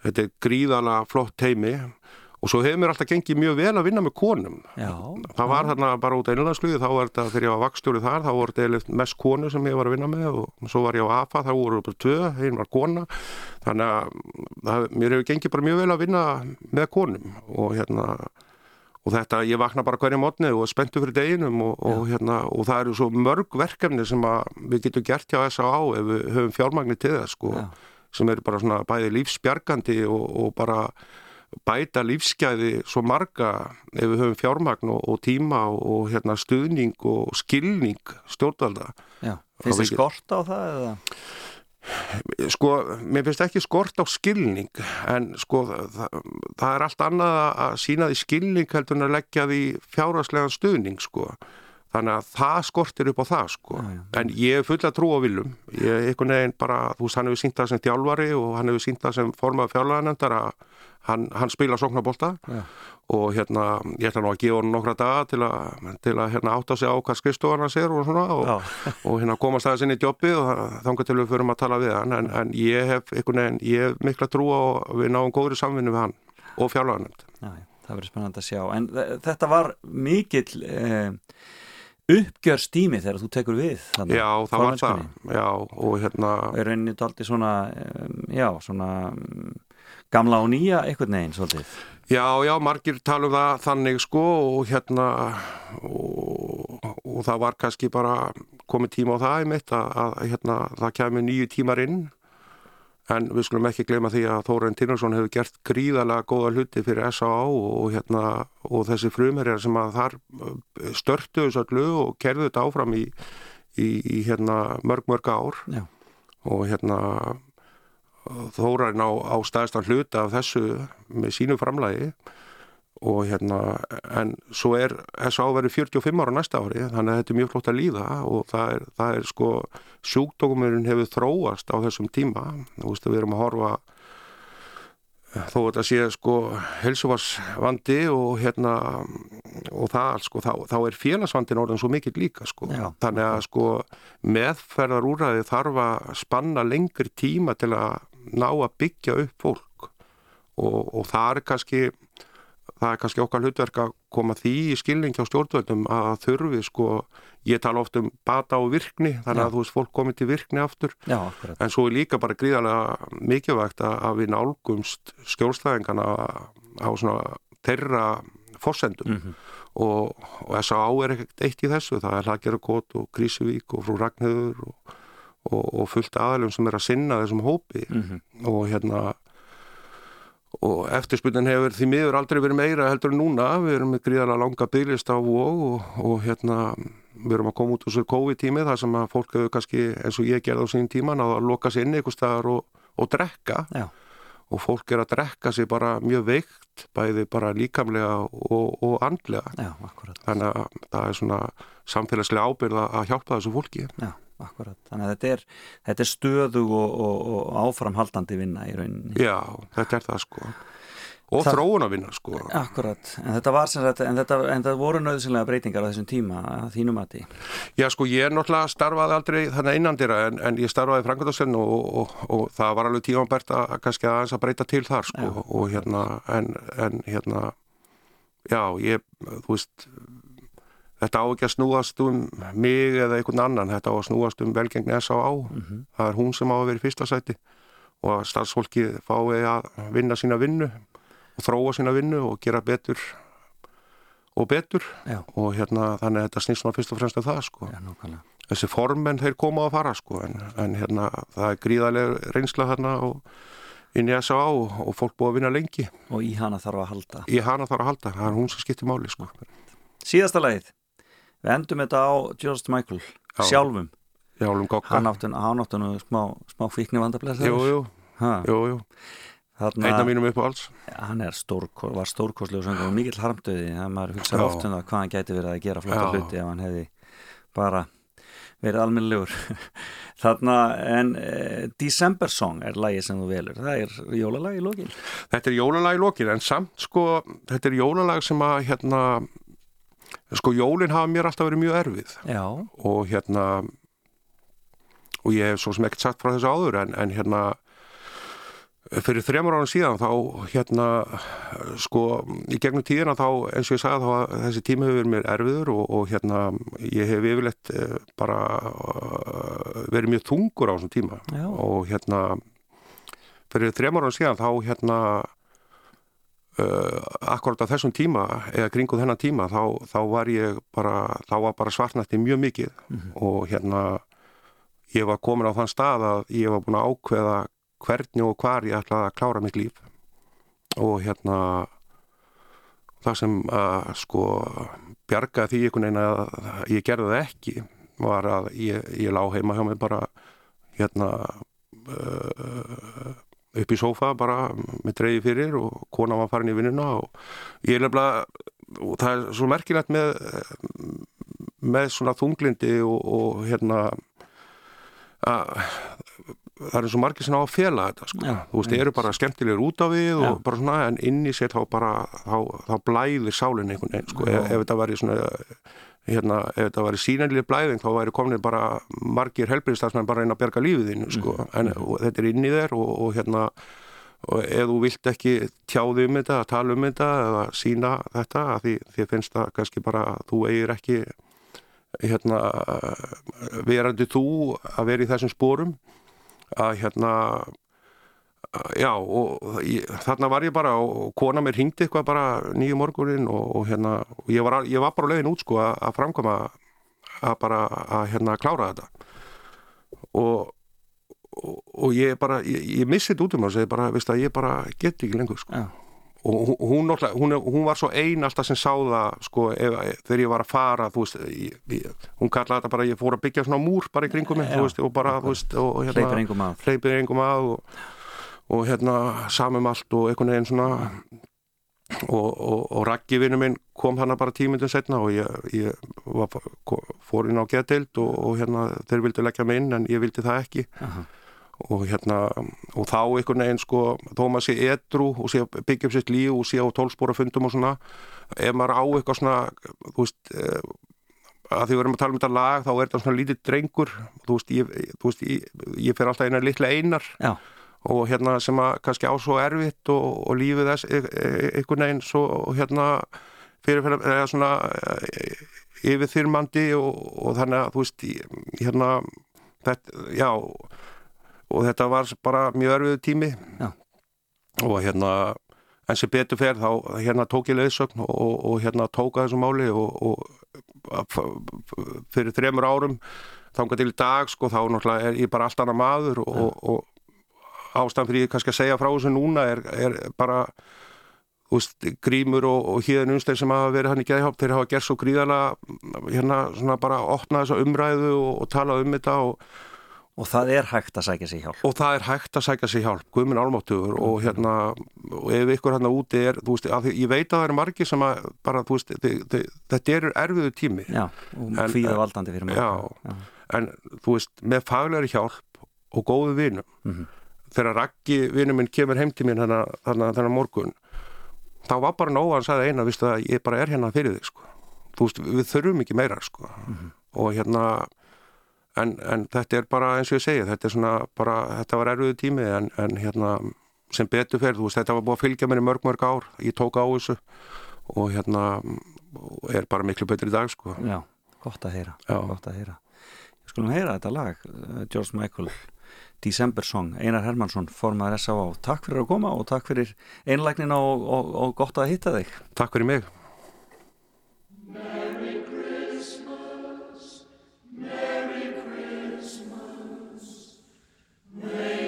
þetta er gríðala flott teimi og svo hefur mér alltaf gengið mjög vel að vinna með konum já það var þarna bara út einlandsluði þá var þetta þegar ég var vakstjórið þar þá voru þetta mest konu sem ég var að vinna með og svo var ég á AFA, þá voru bara tvö einn var kona þannig að það, mér hefur gengið bara mjög vel að vinna með konum og hérna og þetta, ég vakna bara hverja mótni og spenntu fyrir deginum og, og, hérna, og það eru svo mörg verkefni sem að við getum gert hjá S.A.A. ef við höfum fjármagni til það sko, Já. sem eru bara svona bæði lífsbjargandi og, og bara bæta lífsgæði svo marga ef við höfum fjármagn og, og tíma og, og hérna, stuðning og skilning stjórnvalda. Finnst við- skort á það eða? Sko, mér finnst ekki skort á skilning en sko það, það er allt annað að sína því skilning heldur en að leggja því fjárhagslegan stuðning sko. Þannig að það skortir upp á það sko. Já, já. En ég er full að trúa á viljum. Ég er einhvern veginn bara, þú veist, hann hefur sínt það sem þjálfari og hann hefur sínt það sem formað fjárlaganendar að hann, hann spila sóknabólta Já. og hérna, ég ætla nú að gefa hann nokkra daga til að, til að hérna, átta sig á hvað skrifstofan hans er og svona og, Já. *laughs* og hérna komast aðeins inn í jobbið og þangar til við förum að tala við hann en, en ég hef einhvern veginn, ég hef mikla trú á að við náum góðri samvinnu við hann og fjárlaganend. Já, já, það verður spennandi að sjá en þe- þetta var mikill eh, uppgjörstími þegar þú tekur við þarna, Já, það var það, já, og hérna, er rauninni daldi svona já, svona gamla og nýja einhvern veginn svolítið já, já, margir tala um það þannig sko og hérna, og, og það var kannski bara komið tíma á það í mitt að, að hérna, það kemur nýju tímar inn En við skulum ekki gleyma því að Þóren Tinnarsson hefur gert gríðalega góða hluti fyrir S.A.A. og, hérna, og þessi frumherjar sem að þar störtu þessu öllu og kerðu þetta áfram í, í, í hérna, mörg mörg ár Já. og hérna Þóren á, á staðistan hluta af þessu með sínu framlægi og hérna en svo er S.A. verið 45 ára næsta ári þannig að þetta er mjög flott að líða og það er, það er sko sjúkdókumurinn hefur þróast á þessum tíma þú veist að við erum að horfa þó að þetta sé sko helsuvarsvandi og hérna og það sko þá, þá er félagsvandin orðin svo mikill líka sko Já. þannig að sko meðferðar úræði þarf að spanna lengri tíma til að ná að byggja upp fólk og, og það er kannski það er kannski okkar hlutverk að koma því í skilning hjá stjórnvöldum að þurfi sko, ég tala oft um bata og virkni, þannig Já. að þú veist fólk komið til virkni aftur, Já, en svo er líka bara gríðarlega mikilvægt að, að við nálgumst skjólstæðingana á svona þeirra fórsendum Mhm. og, og S.A.A. er ekkert eitt í þessu, það er Hlagerukot og Krísuvík og Frú Ragnhjöður og, og, og fullt aðalum sem er að sinna þessum hópi. Mhm. og hérna og eftirspunnin hefur því miður aldrei verið meira heldur en núna, við erum með gríðarlega langa bygglist á vóg og, og hérna við erum að koma út úr svo COVID-tími þar sem að fólk hefur kannski eins og ég gerði á sín tíma náða að loka sér inn einhver staðar og, og drekka. Já, og fólk er að drekka sér bara mjög veikt bæði bara líkamlega og, og andlega. Já, þannig að það er svona samfélagslega ábyrða að hjálpa þessu fólki. Já, akkurat Þannig að þetta er, þetta er stöðug og, og, og áframhaldandi vinna í rauninni. Já, þetta er það sko. Og Það- þróun að vinna sko. Akkurat, en þetta var sem sagt en þetta, en þetta voru nöðsynlega breytingar á þessum tíma að þínu mati. Já sko ég er náttúrulega starfaði aldrei þannig einandira en, en ég starfaði og, og, og það var alveg tímanbært að kannski aðeins að breyta til þar sko. Já. og hérna en, en hérna já ég, þú veist þetta á ekki að snúast um mig eða einhvern annan, þetta á að snúast um velgengni S.A.A. Mhm. það er hún sem á að vera í fyrsta sæti og að starfsfólki fái að vinna sína vinnu og þróa sína vinnu og gera betur og betur Já, og hérna þannig að þetta snýst svona fyrst og fremst um það sko. já, þessi formenn þeir koma að fara sko en, en hérna það er gríðarlega reynsla og inn í S.A. og, og fólk búið að vinna lengi og í hana þarf að halda í hana þarf að halda, það er hún sem skiptir máli sko. Síðasta lagið, við endum þetta á George Michael, Já. sjálfum. Hann átti nú smá, smá fíkni vandablæð Jú, jú, af mínum upp á alls hann stórko, var stórkoslega og mikill harmdöði það maður hugsaði oft um það hvað hann gæti verið að gera flotta hluti ef hann hefði bara verið almennilegur. *laughs* Þarna en eh, December Song er lagi sem þú velur. Það er jólalag í lókin Þetta er jólalag í lokin en samt sko, þetta er jólalag sem að hérna, sko jólin hafa mér alltaf verið mjög erfið. Já, og hérna og ég hef svo sem ekkert sagt frá þessu áður en, en hérna fyrir þremur árum síðan þá hérna sko í gegnum tíðina þá eins og ég sagði þá að þessi tími hefur verið mér erfiður og, og hérna ég hef yfirleitt eh, bara eh, verið mjög þungur á þessum tíma. Já. og hérna fyrir þremur árum síðan þá hérna uh, akkurat á þessum tíma eða kringu þennan tíma þá, þá var ég bara þá var bara svartnætti mjög mikið. Og hérna ég var komin á þann stað að ég var búin að ákveða hvernig og hvar ég ætlaði að klára mitt líf. Og hérna það sem að sko bjargaði því einhvern veginn að ég gerði það ekki var að ég, ég lá heima hjá mig bara hérna uh, upp í sófa bara með dreigi fyrir og kona var farin í vinnuna og ég er nefnilega og það er svo merkilegt með með svona þunglindi og, og hérna að það eru svo margir sem á að fela þetta sko. Já, þú veist, þeir eru bara skemmtilegur út á við og bara svona, en inn í sér þá bara, þá, þá blæðir sálinn einhvern veginn, sko, ef, ef þetta væri svona hérna, ef þetta væri sínanlega blæðing þá væri komin bara margir helbriðstafsmenn bara reyna að berga lífið þínu, sko. En og, þetta er inn í þér og, og hérna og ef þú vilt ekki tjáði um þetta, tala um þetta eða sína þetta, því, því finnst það kannski bara að þú eigir ekki hérna verandi þú að vera í þessum spórum að hérna já og þarna var ég bara og kona mér hringdi eitthvað bara nýju morgunin og, og hérna og ég, var, ég var bara leiðin út sko að, framkoma að bara að hérna klára þetta. Og og, og ég bara, ég, ég missi þetta út um að segja bara, veist að ég bara get ekki lengur sko. Já. og hún, hún, hún, var svo ein alltaf sem sá það sko, ef, þegar ég var að fara veist, ég, ég, hún kallaði þetta bara ég fór að byggja svona múr bara í kringum mig veist, og bara, þú veist, og, hérna, hleypir engum að. hleypir engum að og, og hérna samum allt og einhvern veginn svona og, og, og Raggi vinnu minn kom hana bara tímyndum setna og ég, ég var, fór inn á geðdeild og, og hérna þeir vildi leggja mig inn en ég vildi það ekki. Aha. og hérna og þá einhvern veginn sko þó maður sé edru og sé byggja upp sitt líf og sé á tólspóra fundum og svona ef maður á eitthvað svona þú veist eh, að því við erum að tala um þetta lag þá er þetta svona lítið drengur. Þú veist, ég, ég, ég fer alltaf einar litla einar. Já, og hérna sem að kannski á svo erfitt og, og lífið þess e- e- einhvern veginn svo hérna fyrir fyrir eða svona e, yfirþyrmandi og, og þannig að þú veist hérna þetta, já og þetta var bara mjög erfiðu tími Já. og hérna en sem betur fer þá hérna tók ég leiðsögn og, og, og hérna tóka þessu máli og, fyrir þremur árum þangað til í dag sko þá náttúrulega er ég bara allt annað maður og, og, og ástæðan fyrir ég kannski að segja frá þessu núna er, er bara úst, grímur og, og híðan umstæð sem hafa verið hann í geðhjálp, þeir hafa gert svo gríðarlega hérna svona bara opna þessa umræðu og, og tala um þetta og, og það er hægt að sækja sig hjálp. og það er hægt að sækja sér hjálp, guðminn álmáttugur og hérna, og ef ykkur hérna úti er, þú veist, að því, ég veit að það eru margir sem að bara, þú veist, þi, þi, þetta eru erfiðu tími, Já, og hvíða valdandi fyrir já, Já. en þú veist, með faglegri hjálp og góðu vinum Mhm. Þegar Raggi vinur minn kemur heim til mín þennan, þennan morgun þá var bara nóg að hann sagði eina, viðstu að ég bara er hérna fyrir þig, sko. Veist, við þurfum ekki meira, sko. Og hérna en, en þetta er bara eins og ég segi þetta er bara, þetta var erfiðu tími en, en hérna, sem betur þú veist, þetta var búið að fylgja mér í mörg mörg ár ég tók á þessu og hérna er bara miklu betur í dag, sko. Já, gott að heyra, gott að heyra. Skulum heyra þetta lag, uh, George Michael, December Song, Einar Hermansson, formaður S.A.A. Takk fyrir að koma og takk fyrir einlægnina og, og, og gott að hitta þig. Takk fyrir mig Merry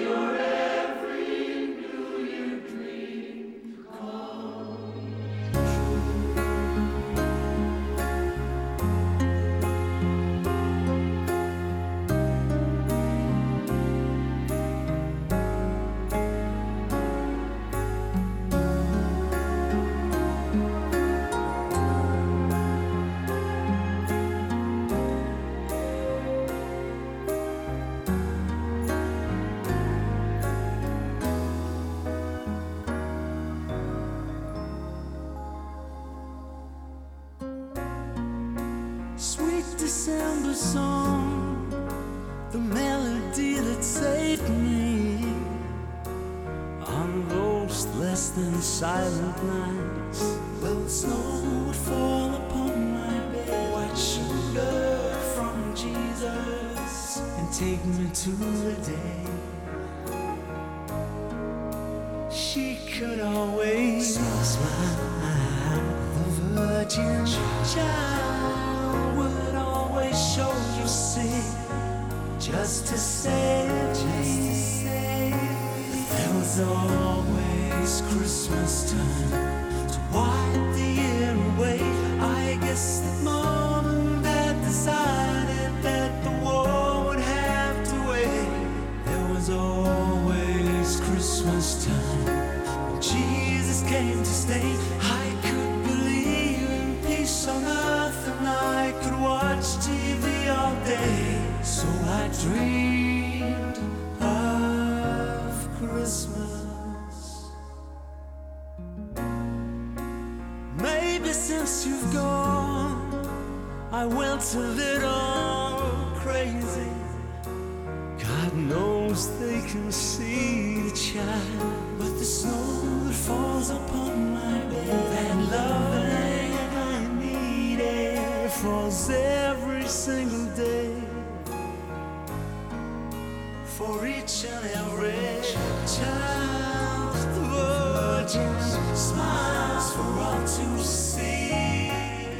Sweet December song, the melody that saved me. On those less than silent nights when snow would fall upon my bed, white sugar from Jesus, and take me to the day she could always smile, the virgin child show you sin just to save me. There was always Christmas time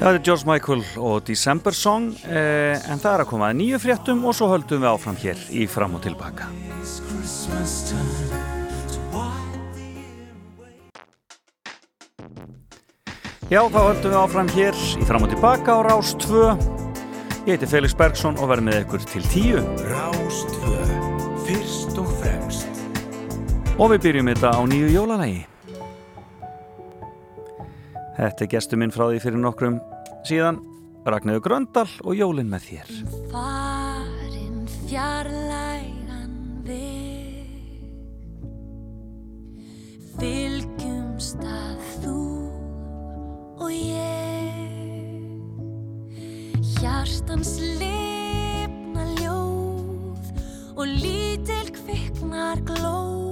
Það er George Michael og December Song eh, en það er að koma að nýju fréttum og svo höldum við áfram hér í fram og tilbaka. Já, þá höldum við áfram hér í fram og tilbaka á Rás 2. Ég heiti Felix Bergsson og verð með ykkur til tíu Rástvö, fyrst og fremst. og við byrjum þetta á nýju jólalagi. Þetta er gestur minn frá því fyrir nokkrum síðan, Ragnarður Gröndal og Jólin með þér. farin fjarlægan veg. Fylgjumst að þú og ég. Hjartans lifna ljóð og lítil kviknar glóð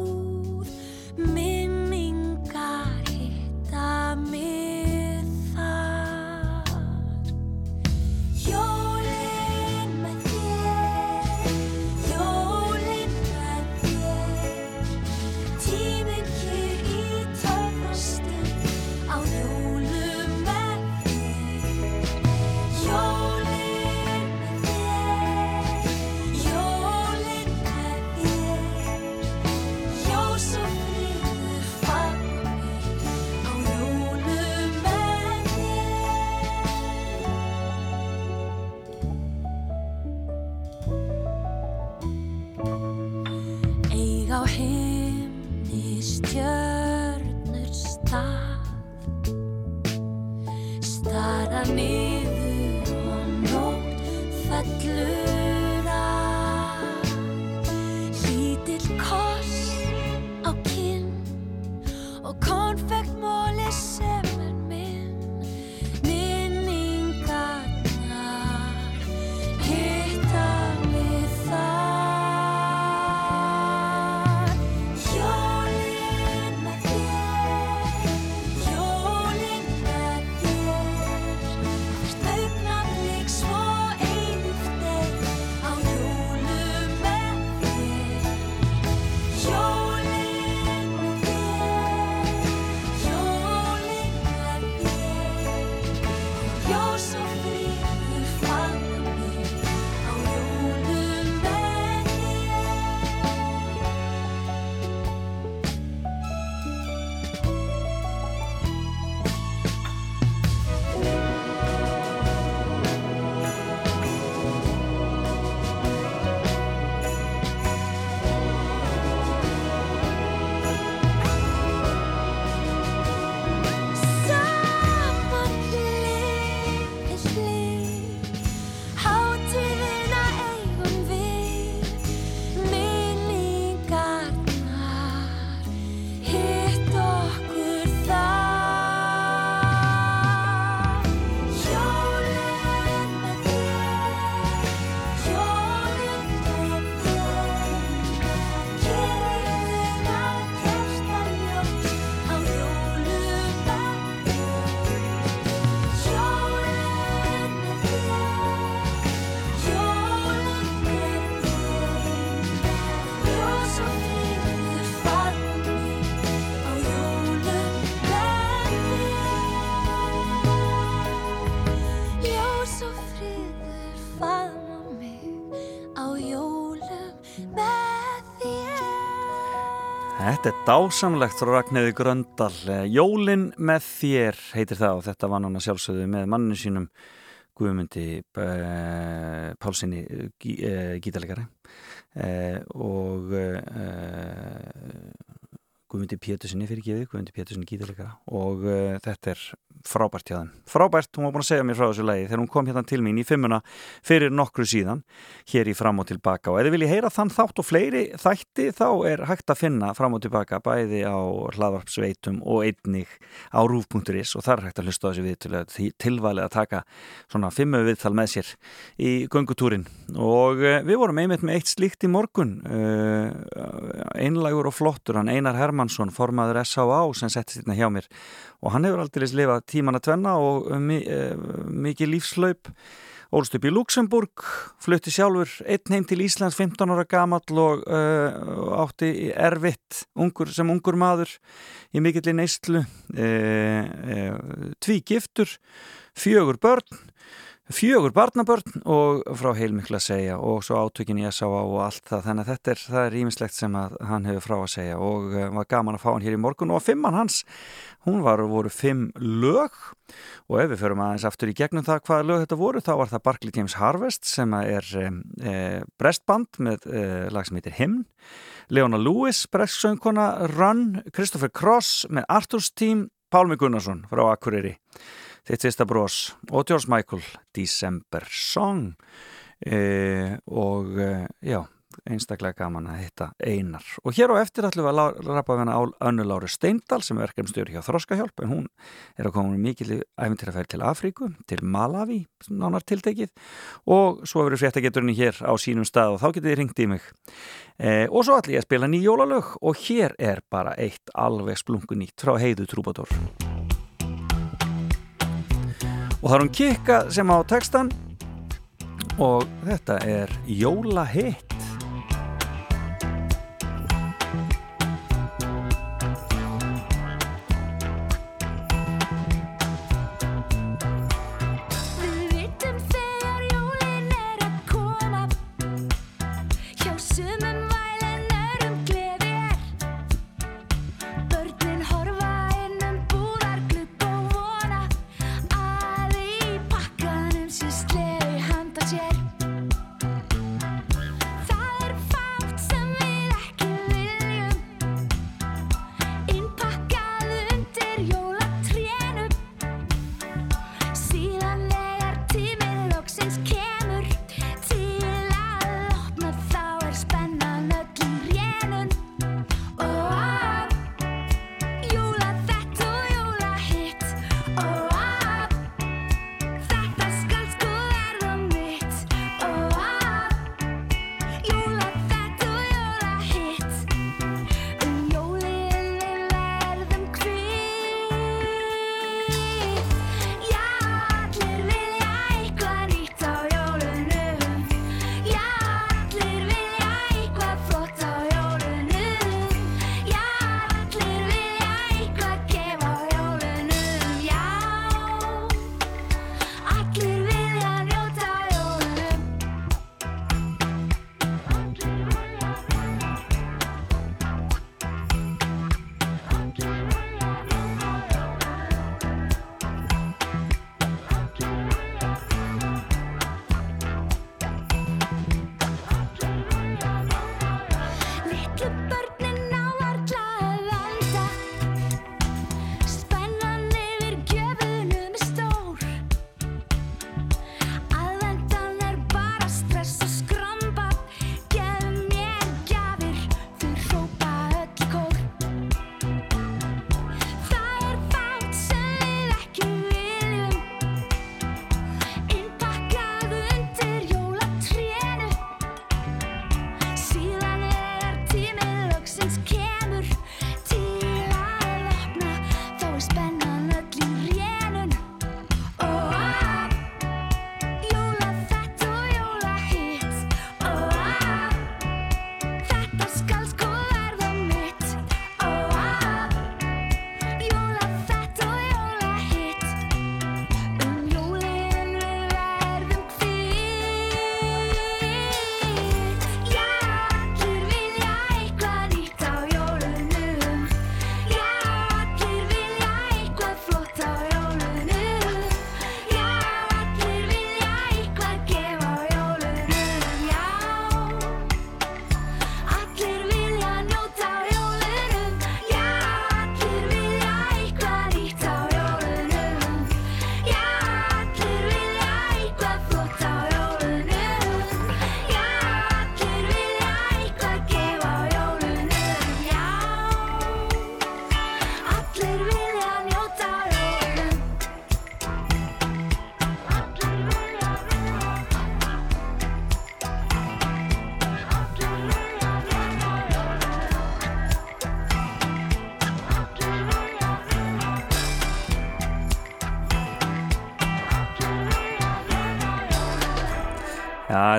Þetta er dásamlegt frá Ragnæði Gröndal. Eh, Jólin með þér heitir það og þetta var nána sjálfsögðu með manninu sínum Guðmundi gí, uh, gítalegari og Guðmundi Pétursinni fyrir gefið, Guðmundi Pétursinni gítalegara og þetta er frábært hjá þeim. Frábært, hún var búin að segja mér frá þessu lagi þegar hún kom hérna til mín í fimmuna fyrir nokkru síðan, hér í fram og tilbaka og ef þið viljið heyra þann þátt og fleiri þætti þá er hægt að finna fram og tilbaka bæði á hlaðvarpsveitum og einnig á rúf.is og þar er hægt að hlusta á þessu við til að tilvalið að taka svona fimmu viðtal með sér í göngutúrin og við vorum einmitt með eitt slíkt í morgun einlagur og flottur, hann Einar Hermansson formaður S.A.A. sem settist hérna hjá mér og hann hefur aldrei lifað tíman að tvenna og mi mikið lífslaup ólst upp í Luxemburg flutti sjálfur einn heim til Íslands 15 ára gamall og uh, átti erfitt ungur, sem ungur maður í mikill í neistlu uh, uh, tví giftur fjögur börn fjögur barnabörn og frá heilmikla segja og svo átökin í S.A. og allt það þannig að þetta er, það er ímislegt sem að hann hefur frá að segja og uh, var gaman að fá hann hér í morgun og fimmann hans, hún var voru fimm lög og ef við förum aðeins aftur í gegnum það hvaða lög þetta voru þá var það Barclay James Harvest sem er e, brestband með e, lag sem heitir Hymn Leona Lewis, brestsöngkona Run, Christopher Cross með Arthur's Team, Pálmi Gunnarsson frá Akureyri Þitt fyrsta brós og George Michael December Song. E, og e, já, einstaklega gaman að hitta einar. Og hér á eftir ætlum við að rappa við hana Önnu Láru Steindal sem er verkefnstjóri hjá Þroskahjálp en hún er að koma með mikil æfintýrafæri til Afríku, til Malawi nánar tiltekið. Og svo verður fréttageturinn hér á sínum stað og þá getur þið ringt í mig. E, og svo ætlum ég að spila nýjólalög og hér er bara eitt alveg splungunýtt frá heiðu trúbadór og það er hún kikka sem á textan og þetta er Jóla hitt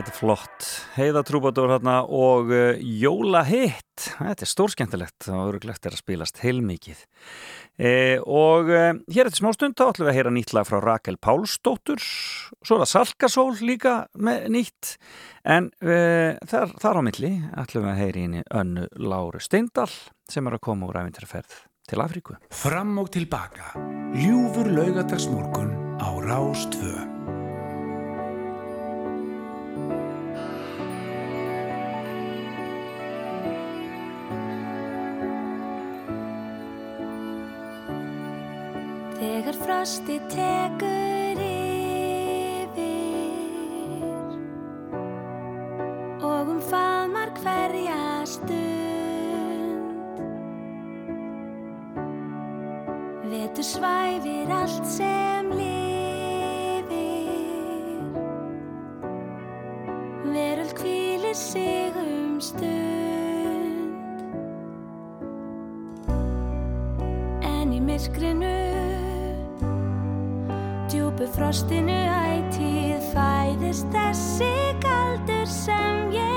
þetta er flott. Heiða Trúbadór hérna og uh, Jóla Hitt. Þetta er stórskemmtilegt og öruglega er að spilast heilmikið. E, og e, hér eftir smá stund þá ætlum við að heyra nýtt lag frá Rakel Pálsdóttur. Svo er það Salkasól líka með nýtt. En e, þar, þar á milli ætlum við að heyra inn í önnu Láru Steindal sem er að koma úr æfintirferð til Afríku. Fram og tilbaka. Ljúfur laugadagsmorgun á Rástvö. Þegar frosti tekur yfir og um faðmar hverja stund Vetur svæfir allt sem lifir. Veröld hvílir sig um stund. Myrkrinu Djúpu frostinu ætíð fæðist þessi galdur sem ég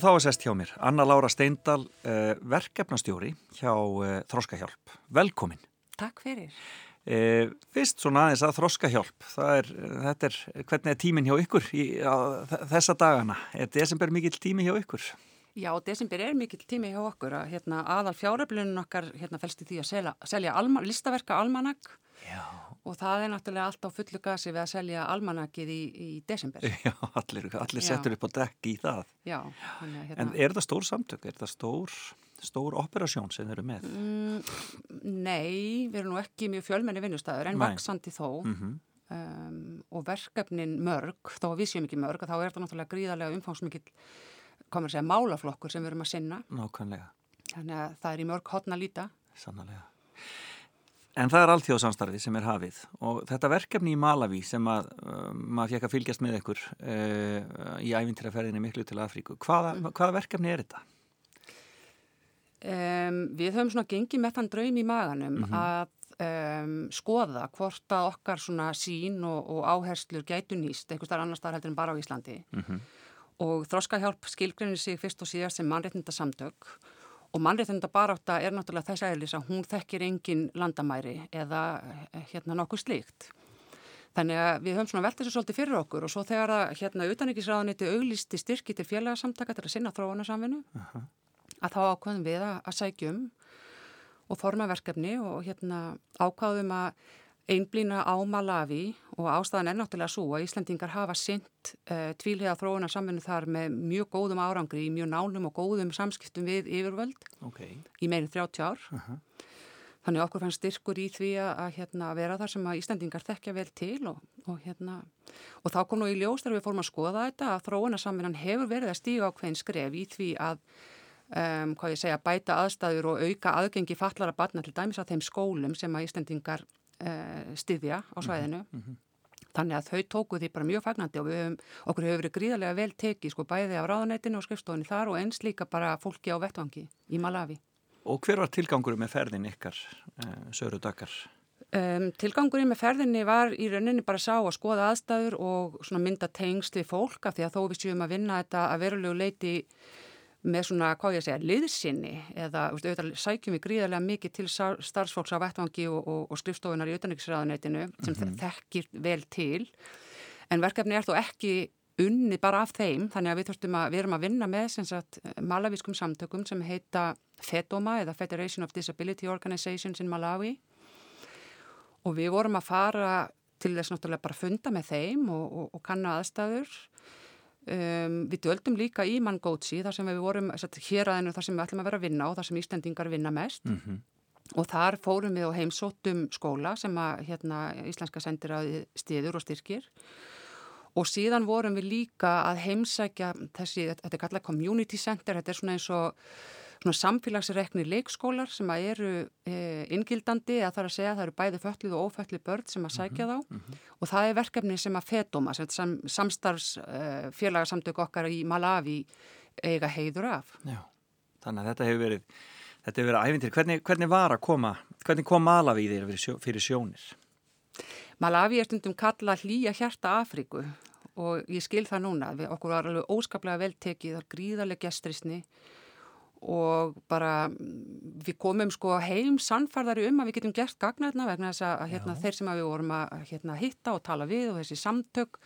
Og þá er sest hjá mér Anna Lára Steindal, uh, verkefnastjóri hjá uh, Þroskahjálp. Velkomin. Takk fyrir. Uh, fyrst svona aðeins að Þroskahjálp, það er, þetta er, hvernig er tíminn hjá ykkur í, á, þessa dagana? Er desember mikill tími hjá ykkur? Já, desember er mikill tími hjá okkur að hérna, aðal fjáröflunum okkar hérna, fælst í því að selja, selja alma, listaverka almanag Já. Og það er náttúrulega allt á fullu gasi við að selja almanagið í, í desember. *laughs* Já, allir, allir settur upp á dekk í það. Já, þannig að hérna... En er það stór samtök? Er það stór, stór operasjón sem þeir eru með? Mm, nei, við erum nú ekki mjög fjölmenni vinnustæður en vaksandi þó Mm um, og verkefnin mörg, þó að við séum ekki mörg, þá er það náttúrulega gríðarlega umfangsmikill, komur að segja, málaflokkur sem við erum að sinna. Nákvæmlega, Þannig að það er í mörg hotna líta. sannlega. En það er allþjóðsamstarfið sem er hafið og þetta verkefni í Malawi sem að uh, maður fekk að fylgjast með ykkur uh, í æfintýraferðinni miklu til Afríku. Hvaða, hvaða verkefni er þetta? Um, við höfum svona gengið með þann draum í maganum að um, skoða hvort að okkar svona sín og, og áherslur gætu nýst einhvers þar annars þar heldur en bara á Íslandi og þroskahjálp skilgrinni sig fyrst og síðast sem mannréttinda samtök og mannréttinda barátta er náttúrulega þess aðeins að hún þekkir engin landamæri eða eh, hérna nokkuð slíkt. Þannig að við höfum svona velt þessu svolítið fyrir okkur og svo þegar að hérna utanrikisráðaniti auglisti styrki til félagsamtaka til að sinna þróunarsamvinnu að þá ákvaðum við að, að sækjum og forma verkefni og hérna ákvaðum að einblýna á Malawi og ástæðan er náttúrulega svo að Íslandingar hafa sint uh, tvílega þróunar samvinnu þar með mjög góðum árangri í mjög nánum og góðum samskiptum við yfirvöld Ok. í meirinn 30 ár. Þannig að okkur fann styrkur í því að, hérna, vera þar sem að Íslandingar þekkja vel til og, og, hérna, og þá kom nú í ljós þegar við fórum að skoða þetta að þróunarsamvinnan hefur verið að stíga ákveðin skref í því að um, segja, bæta aðstæður og auka aðgengi fallara barna til dæmis að þeim skólum sem að Íslandingar uh, styðja á svæðinu. Þannig að þau tóku því bara mjög fagnandi og við höfum, okkur hefur verið gríðarlega vel tekið sko bæði af ráðunætinu og skrifstofunni þar og eins líka bara fólki á vettvangi í Malawi. Og hver var tilgangurum með ferðin ykkar, uh, Söru Dakar? Um, tilgangurinn með ferðinni var í rauninni bara sá að skoða aðstæður og mynda tengst við fólk af því að þó við séum að vinna þetta að verulegu leiti með svona, hvað ég segja, liðsinni eða veist, auðvitað sækjum við gríðarlega mikið til starfsfólks á vettvangi og, og, og skrifstofunar í auðvitaðniksræðunetinu sem mm þekkir vel til. En verkefni er þó ekki unnið bara af þeim, þannig að við þurftum að við erum að vinna með sem sagt malavískum samtökum sem heita FEDOMA eða Federation of Disability Organizations in Malawi. Og við vorum að fara til þess náttúrulega bara að funda með þeim og, og, og kanna aðstæður um, við döldum líka í Mangótsi þar sem við vorum hér aðeinu þar sem við ætlum að vera að vinna og þar sem Íslandingar vinna mest. Og þar fórum við og heimsóttum skóla sem að hérna, íslenska sendir að stiður og styrkir. Og síðan vorum við líka að heimsækja þessi, þetta er kallað community center, þetta er svona eins og svona samfélagsrekni leikskólar sem að eru e, inngildandi eða er að segja að það eru bæði föllið og óföllið börn sem að sækja þá og það er verkefni sem að FEDOMA, sem sam, samstarfs e, okkar í Malawi eiga heiður af. Já, þannig að þetta hefur verið, þetta hefur verið æfintir. Hvernig, hvernig var að koma, hvernig kom Malawi þér fyrir, sjó, fyrir sjónir? Malawi er stundum kalla hlýja hjarta Afríku og ég skil það núna, við, okkur var alveg óskaplega vel tekið, það er gríðarlega gestrisni og bara við komum sko heim sannfarðari um að við getum gert gagnaðna vegna þess að hérna, þeir sem að við vorum að hérna, hitta og tala við og þessi samtök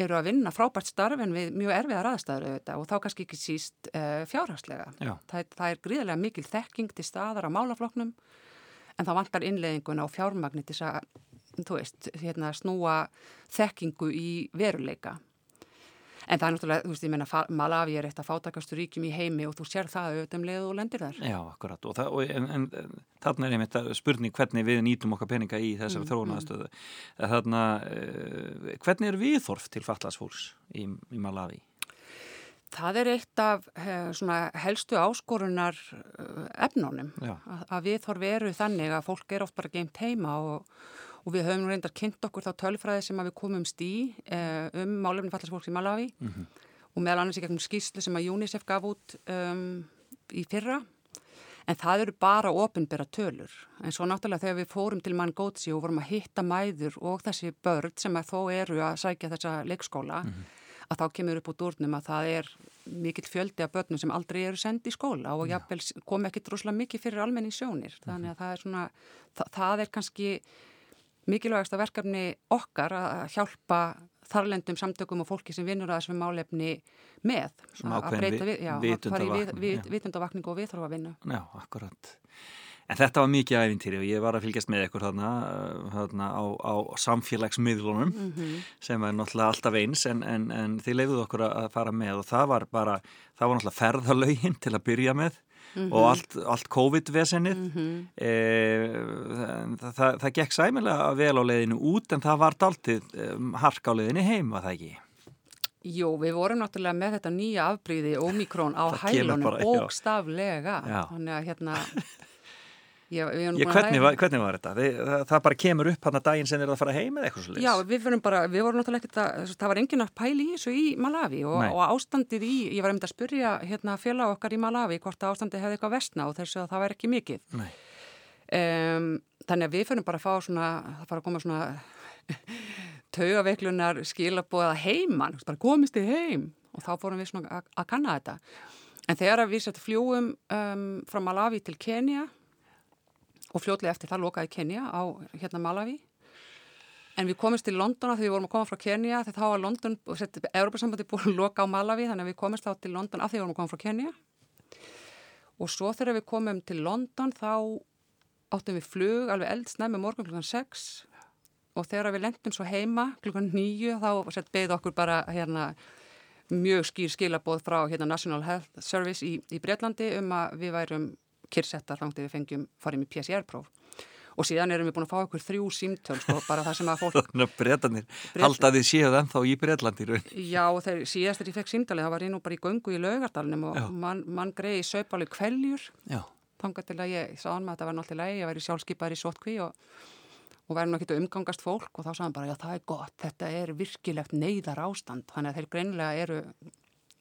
eru að vinna frábært starf en við mjög erfiðar aðstæður auðvitað og þá kannski ekki síst uh, fjárhagslega. Já. Það, það er gríðarlega mikil þekking til staðar á málafloknum en það vantar innleðinguna og fjármagni til þess að, veist, hérna, snúa þekkingu í veruleika. En það er náttúrulega, þú veist, ég meina, Fa- Malawi er eitt af fátakastu ríkjum í heimi og þú sér það auðvitað um leið og lendir þar. Já, akkurat. Og, það, og en, en, en þarna er einmitt spurning hvernig við nýtum okkar peninga í þessari mm, þróunaðastöðu. Þarna, uh, hvernig er viðþorf til fatlasfólks í, í Malawi? Það er eitt af eh, svona helstu áskorunar eh, efnunum Já. að, að við þorf veru þannig að fólk er oft bara geimt heima og, og við höfum reyndar kynnt okkur þá tölfræði sem við komumst í eh, um málefni fallast fólks í Malawi og meðal annars í gegnum skýslu sem að UNICEF gaf út um, í fyrra. En það eru bara opinbera tölur. En svo náttúrulega þegar við fórum til Mangótsi og vorum að hitta mæður og þessi börn sem að þó eru að sækja þessa leikskóla að þá kemur upp út úrnum að það er mikill fjöldi af börnum sem aldrei eru sendi í skóla og jafnvel kom ekki droslega mikið fyrir almenning sjónir. Þannig að það er svona, það, það er kannski mikilvægasta verkefni okkar að hjálpa þarlendum samtökum og fólki sem vinnur að þessum málefni með. Að- breyta vi- við- já, vitundavakning, og viðþrófa vinna. Já, akkurat. En þetta var mikið æfintýri og ég var að fylgjast með ykkur þarna, uh, þarna á, á samfélagsmiðlunum sem er náttúrulega alltaf eins en, en, en þið leifuðu okkur að að fara með og það var bara, það var náttúrulega ferðalögin til að byrja með og allt, allt COVID-vesennið. e, það, það, það gekk sæmilega vel á leiðinu út en það var daltið um, hark á leiðinu heim, var það ekki? Jú, við vorum náttúrulega með þetta nýja afbríði Omikron á hælunum bókstaflega. Já. Þannig að hérna, *laughs* Erum Ég, hvernig, var, hvernig var þetta? Þið, það, það bara kemur upp hann að daginn sem þeir eru að fara heim eða eitthvað svo Já, við vorum bara, við vorum náttúrulega ekkert að, það var enginn að pæli í þessu í Malawi og, og ástandið í, ég var einmitt að spyrja hérna félag okkar í Malawi hvort að ástandið hefði eitthvað vestna og þessu að það var ekki mikið. Um, þannig að við fyrir bara að fá svona, það fara að koma svona *laughs* taugaveiklunar skilabóða heiman, bara komist þið heim og þá fórum við svona að, að kanna þetta. En þegar við setjum fljúum um, frá Malawi til Kenya og fljótlega eftir það lokaði Kenya á hérna Malawi En við komumst til London að því við vorum að koma frá Kenya þegar þá var London, Európa-sambandi búin að loka á Malawi þannig að við komumst þá til London að því við vorum að koma frá Kenya. Og svo þegar við komum til London þá áttum við flug alveg eldsnæmi morgun klukkan 6 og þegar við lendum svo heima klukkan 9 þá beðið okkur bara hérna mjög skýr skilabóð frá hérna National Health Service í, í Breitlandi um að við værum kyrsettar þangt við fengjum farim í PCR-próf og síðan erum við búin að fá okkur þrjú símtöl sko, bara það sem að fólk *laughs* breytanir, Bret- halda þið séð ennþá í raun. Já, og þegar síðast þegar ég fekk símtalið, það var ég nú bara í göngu í laugardalunum og Já. mann man greiði söpáli kveljur, Já. þangað til að ég sá hann með að þetta var náttúrulega ég væri sjálfskeipaður í sótkví og, og væri nú ekki umgangast fólk og þá sagði hann bara, já það er gott, þetta er virkilegt neyðar ástand, þannig að þeir greinilega eru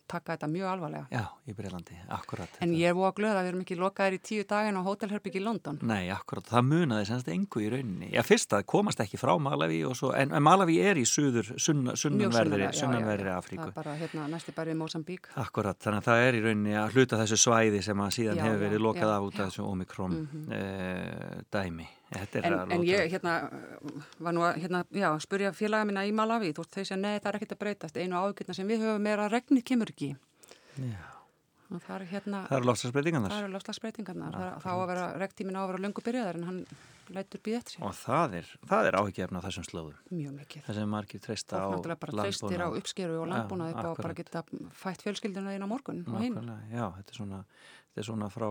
taka þetta mjög alvarlega. Já, í Breitlandi, akkurat. En ég er búið að glöða að við erum ekki lokaðir í tíu daginn á hótelherbyggi í London. Nei, akkurat, það munaði semst engu í rauninni. Já, fyrst að komast ekki frá Malawi og svo, en, en Malawi er í suður, já, sunnanverðri já. Afríku. Það er bara hérna næsti bærið Mozambique. Akkurat, þannig að það er í rauninni að hluta þessu svæði sem að síðan Já, hefur verið lokað já, af út af þessu Omikron mm dæmi. Þetta er En, en ég hérna, var nú að hérna, já, spurja félaga mína í Malawi, þú veist, þeir segja, nei, það er ekkert að breytast, einu ágjörna sem við höfum er að regnið kemur ekki. Já. Og það er hérna, eru lofslagsbreytingarnar. það eru lofslagsbreytingarnar, þá að vera, rektímin á að vera löngu byrjaðar en hann lætur býð eftir sig. Og það er, það er áhyggjefna þessum slóðum. Mjög mikið. Það sem margir treysta á Fólk náttúrulega bara treystir á uppskeru og landbúnað upp á bara geta fætt fjölskylduna inn á morgun og hinn. Já, þetta er svona, þetta er svona frá,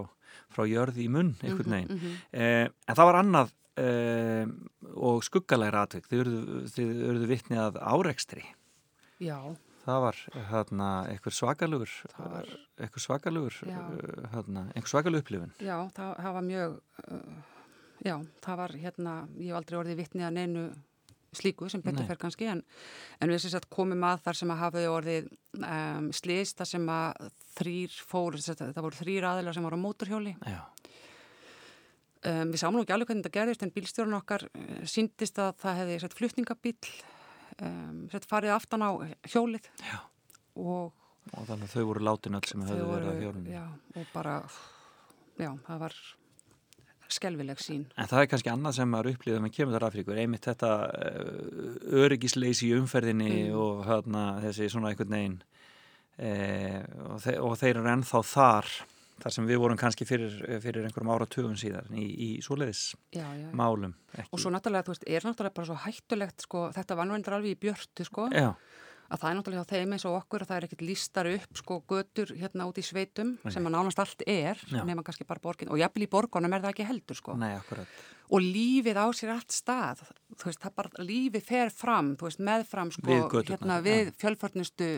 frá jörði í munn, Mhm, einhvern veginn. eh, en það var annað eh, og skuggalæra atvik. Þið urðu vitni að árekstri. Já, Það var hérna eitthvað svakalugur, Það eitthvað svakalugur, uh, hérna, einhver svakalugur upplifun. já, það, það var mjög, uh, já, það var hérna, ég hef aldrei orðið vitni að neinu slíku sem betur fer kannski en, en við sem sagt komum að þar sem að hafa orðið um, slist þar sem að þrýr fór, það voru þrýr aðilar sem voru á móturhjóli Já, Um, við sáum nú ekki alveg hvernig þetta gerðist en bílstjórun okkar uh, síndist að það hefði sett flutningabíl um, sett farið aftan á hjólið Já. og og þannig að þau voru látin öll sem þau höfðu verið á hjólunni. já, og bara já, það var skelvileg sín En það er kannski annað sem maður upplifið með kemur þar Afríkur, einmitt þetta uh, öryggisleysi umferðinni Mm. og hérna, þessi svona einhvern veginn eh, og, þe og þeir eru ennþá þar, þar sem við vorum kannski fyrir, fyrir einhverjum áratugum síðan í, í svoleiðis já, já. málum. Ekki. og svo náttúrulega, þú veist, er náttúrulega bara svo hættulegt sko, þetta endur alveg í björtu sko, Já, að það er náttúrulega hjá þeim eins og okkur að það er ekkert listar upp sko götur hérna út í sveitum Nei. sem að nánast allt er, nema kannski bara borgin og jafnvel í borgunum er það ekki heldur sko. Nei, og lífið á sér allt stað þú veist, það bara, lífið fer fram þú veist, meðfram sko, Við göturnar, hérna við fjölförnustu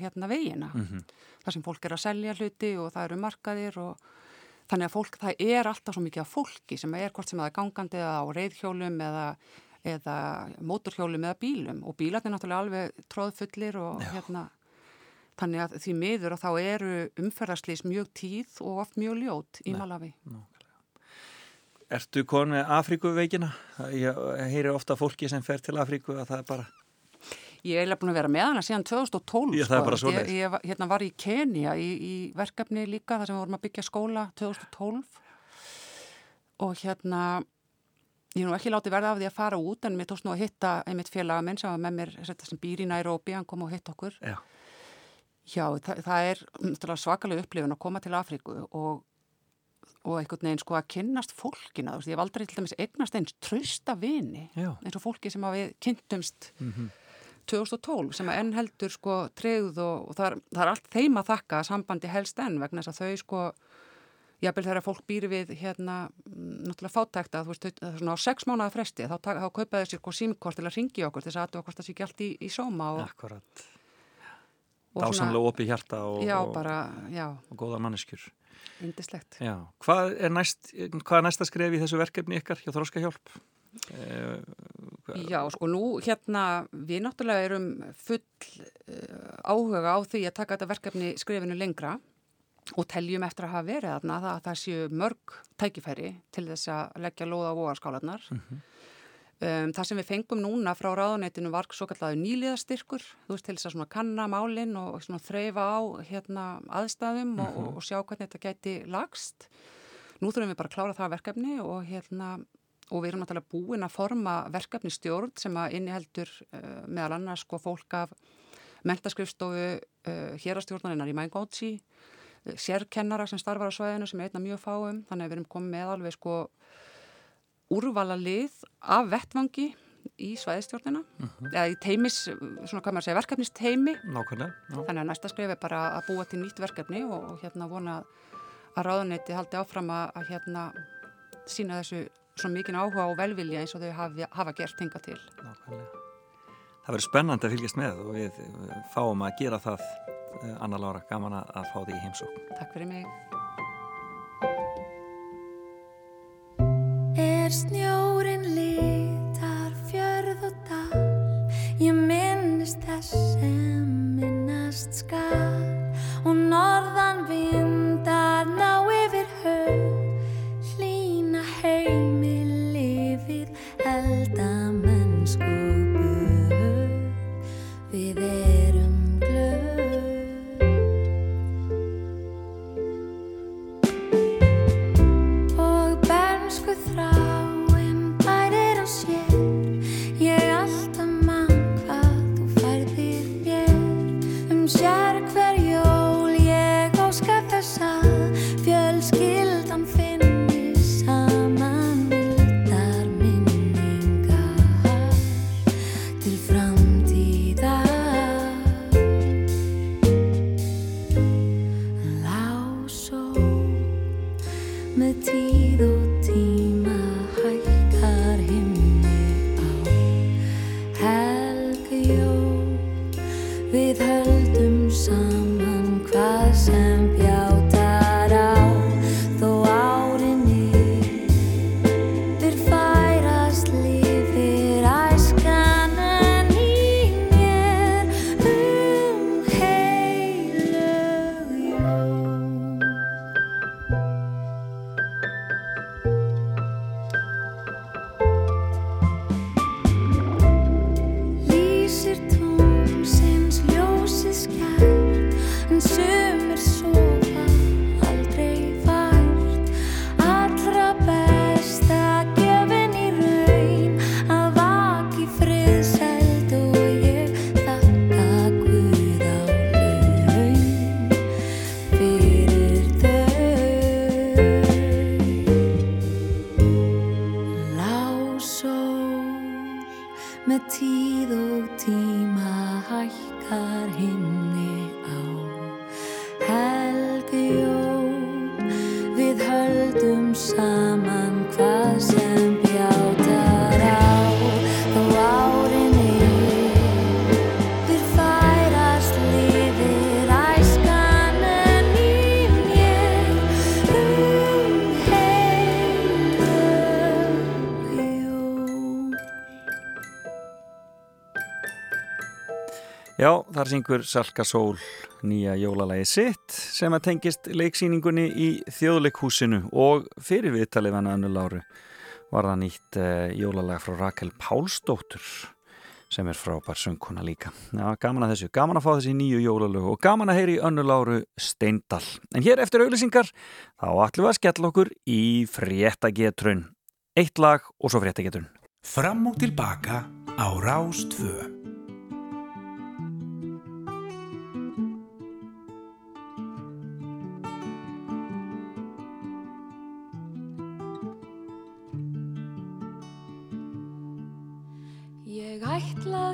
hérna vegina. Mm þar sem fólk er að selja hluti og það eru markaðir og þannig að fólk, það er alltaf svo mikið af fólki sem er hvort sem það er gangandi eða á reyðhjólum eða, eða móturhjólum eða bílum og bílarnir náttúrulega alveg tróðfullir og Já. hérna þannig að því miður og þá eru umferðarslýs mjög tíð og oft mjög ljót í Nei. Malawi Ertu konu Afríkuveikina? Ég heyri ofta fólki sem fer til Afríku að það er bara, Ég er búin að vera með hana síðan 2012. Já, það er bara sko. Ég, ég var- hérna var í Kenya í, í verkefni líka þar sem við vorum að byggja skóla 2012 og hérna ég er nú ekki látið verða af því að fara út en mér tókst nú að hitta einmitt félaga minn sem var með mér þetta sem býr í Nairobi, hann kom og hitt okkur. já, Já, það, það er svakalega upplifun að koma til Afríku og, og einhvern veginn sko að kynnast fólkina, þú veist, ég hef aldrei til dæmis eignast eins trausta vini já, eins og fólki sem að við kynntumst Mhm. 2012 sem að enn heldur sko treyð og, og það, er, það er allt þeim að þakka að sambandi helst enn vegna þess að þau sko jafnvel þegar fólk býr við hérna náttúrulega fátækta, þú veist, svona á sex mánuða fresti, þá, þá kaupaði sér sko símkort til að ringi okkur þess að það sé ekki allt í, í sóma og, akkurat. Dásamlega opið hjarta og, Já, bara, já, og góða manneskjur. indislegt. Hvað er, næst, hvað er næsta skref í þessu verkefni ykkar hjá Þróskahjálp? Eh, Já, sko nú hérna, við náttúrulega erum full uh, áhuga á því að taka þetta verkefni skrifinu lengra og teljum eftir að hafa verið þarna að það séu mörg tækifæri til þess að leggja lóða á vogarskálanar. um, það sem við fengum núna frá ráðuneytinu var svo kallaðu nýliðastyrkur, þú veist til þess að svona kanna málinn og svona þreyfa á hérna aðstæðum og, og, og sjá hvernig þetta gæti lagst. Nú þurfum við bara að klára það verkefni og hérna og við erum náttúrulega búin að forma verkefni stjórn sem að inniheldur uh, meðal annars sko fólk af mentaskrifstofu uh, hérastjórnarinnar í Mængótsi, sérkennara sem starfar á svæðinu sem er einna mjög fáum, þannig að við erum komið með alveg sko úrvala lið af vettvangi í svæðistjórnina, eða í teimis, svona hvað maður segja, verkefnisteimi. Þannig að næsta skrif er bara að búa til nýtt verkefni og, og hérna vona að ráðuneyti haldi áfram að, að hérna sína þessu svo mikinn áhuga og velvilja eins og þau hafa, hafa gert hinga til. Nákvæmlega. Það verður spennandi að fylgjast með og við fáum að gera það Anna Lára, gaman að fá því í heimsókn. Takk fyrir mig. Er snjórin litar fjörð og dal Ég minnist þess sem minnast skal Og norðan vindar þar syngur Salka Sól nýja jólalagi sitt sem að tengist leiksýningunni í þjóðleikhúsinu og fyrir viðtalið hann önnu Láru var það nýtt uh, jólalag frá Rakel Pálsdóttur sem er frábær söngkona líka. Já, gaman að þessu, gaman að fá þessi nýju jólalög og gaman að heyri önnu Láru Steindal. En hér eftir auðlýsingar þá ætlum við að skella okkur í fréttagetrun. Eitt lag og svo fréttagetrun. Fram og tilbaka á Rástvö.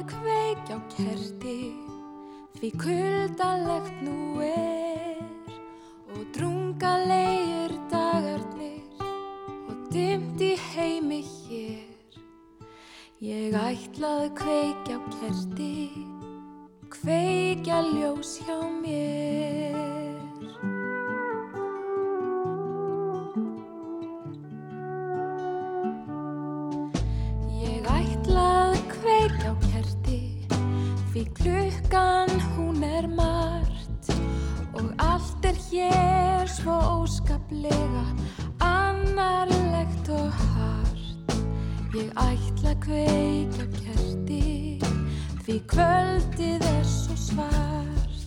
Að kveikja á kerti Því kuldalegt nú er. Og drungalegir dagarnir Og dimt í heimi hér. Ég ætla að kveikja á kerti Kveikja ljós hjá mér Því klukkan hún er margt. Og allt er hér svo óskaplega Annarlegt og hart. Ég ætla kveika á kerti Því kvöldið er svo svart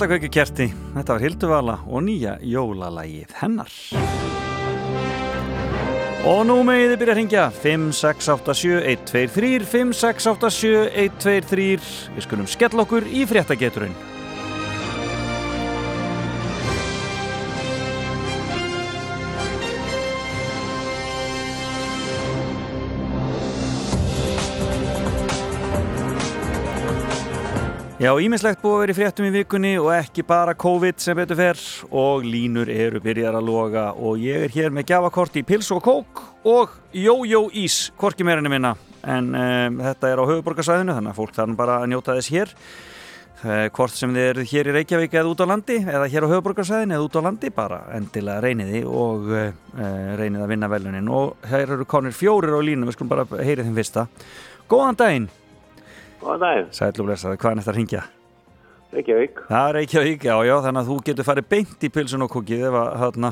Kveikja kerti, þetta var Hilduvala og nýja jólalagið hennar. Og nú megið þið byrja að ringja 5687123 5687123 Við skulum skella okkur í fréttageturinn. Já, ímislegt búið að vera í fréttum í vikunni og ekki bara COVID sem betur fer og línur eru byrjar að loga og ég er hér með gjafakort í pils og kók og jójó ís, korki meirinni minna. En um, þetta er á höfuborgarsvæðinu þannig að fólk þarf bara að njóta þess hér. Uh, hvort sem þið eru hér í Reykjavík eða út á landi eða hér á höfuborgarsvæðinu eða út á landi bara endilega reyniði og uh, reynið að vinna velunin og hér eru konir fjórir á línu, við skulum bara heyri þeim fyrsta. Góðan daginn, Góðan daginn, sætlu blessaði, hvaðan þetta ringja? Reykjavík. Er Reykjavík, já, já, þannig að þú getur farið beint í pilsun og kúkið ef, að, þarna,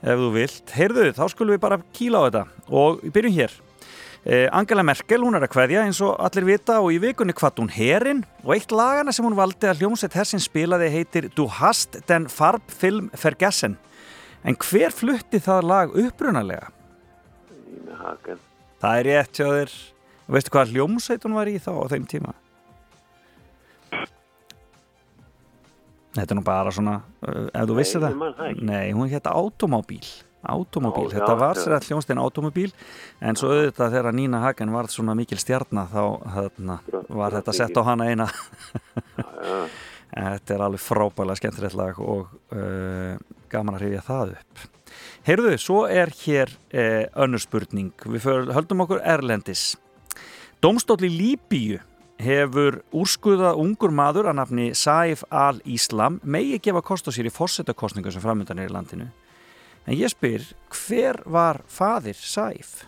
ef þú vilt. Heyrðu, þá skulum við bara kýla á þetta og byrjum hér. Eh, Angela Merkel, hún er að kveðja eins og allir vita og í vikunni hvað hún herin og eitt lagana sem hún valdi að hljómsett hersin spilaði heitir Du hast den Farbfilm vergessen. En hver flutti það lag upprunalega? Ína Hagen. Það er rétt hjá þér. Og veistu hvað hljómsveit hún var í þá á þeim tíma? Þetta er nú bara svona, uh, ef þú vissir það. Nei, hún hétta Automóbíl. Automóbíl, Já, þetta já, var sér að hljómsveitinn Automóbíl en svo auðvitað þegar Nína Hagen var svona mikil stjarnar þá þarna, var þetta sett á hana eina. Þetta er alveg frábælega skemmtilegt lag og uh, gaman að rifja það upp. Heyrðu, svo er hér uh, önnur spurning. Við höldum okkur Erlendis. Dómstóll í Líbíu hefur úrskuðað ungur maður að nafni Saif al-Islam megi gefa kost á sér í fórsetakostningu sem framöndan er í landinu. En ég spyr, hver var fadir Saif?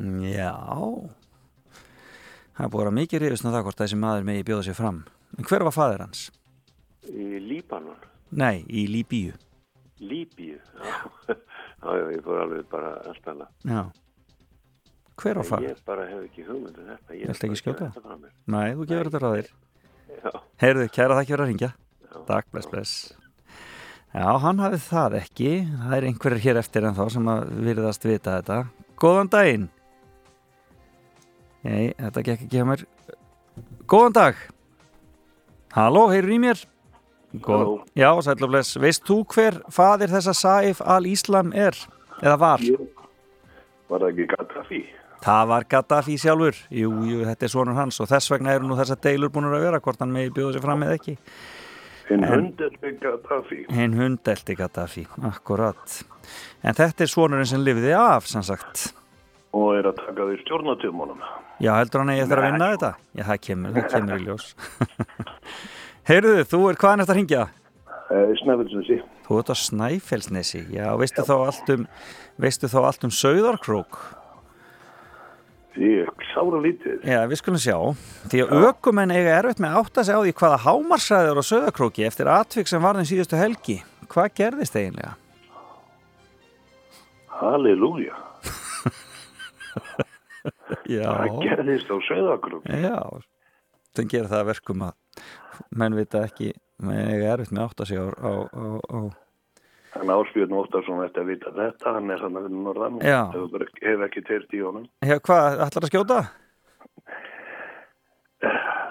Já, það er búið að mikið rifist um það hvort þessi maður megi bjóða sér fram. En hver var fadir hans? í Líbanon, Nei, í Líbíu. Líbíu. Já, *laughs* já, já, ég fór alveg bara allt annað. Já. Hver var fadir? Ég bara hef ekki hugmyndu þetta. Ég Viltu ekki skjóta? Nei, þú gefur þetta ræðir. *laughs* Já, Heyrðu, kæra þakki fyrir að ringja. Takk, bless, bless. Já, hann hafið það ekki. Það er einhverjir hér eftir en þá sem að virðast vita þetta. Góðan daginn. Nei, þetta gekk ekki hjá mér. Góðan dag. Halló, heyrur í mér? Góð. Já, bless. Veist þú hver fadir þessa Saif al-Islam er? Eða var? Var það ekki Gaddafi? Það var Gaddafi sjálfur. Jú, jú, þetta er svonur hans og þess vegna eru nú þessar deilur búin að vera hvort hann megi bjóða sér fram eða ekki. Hinn hundelti Gaddafi. Hinn hundelti Gaddafi, akkurat. En þetta er svonurinn sem lifði af, sem sagt. Og er að taka því stjórnatöfumunum. Já, heldur hann eigi eftir að vinna þetta? Já, það kemur, það kemur í ljós. *laughs* Heyrðu, þú er hvaðan eftir að hringja? Eh, Snæfellsnesi. Þú ert á Snæfellsnesi, já, veistu þá allt um, veistu þá allt um Sauðarkrók? Ég sára lítið. Já, við skulum sjá. Því að ökumenn eiga erfitt með að átta sig á því hvaða hámarsræður á Sauðarkróki eftir atvik sem varðin síðustu helgi. Hvað gerðist eiginlega? Halleluja. *laughs* Já. Það gerðist á Söðagrúk. Já, það gerir það að verkum að menn vita ekki, menn eiga erfitt með að átta sig á, á, á, Þannig Áspjörn Óttarsson ætti að vita þetta, hann er hann að vinna norðan. Já. Hefur ekki teirt í honum. Já, hvað, ætlar að skjóta?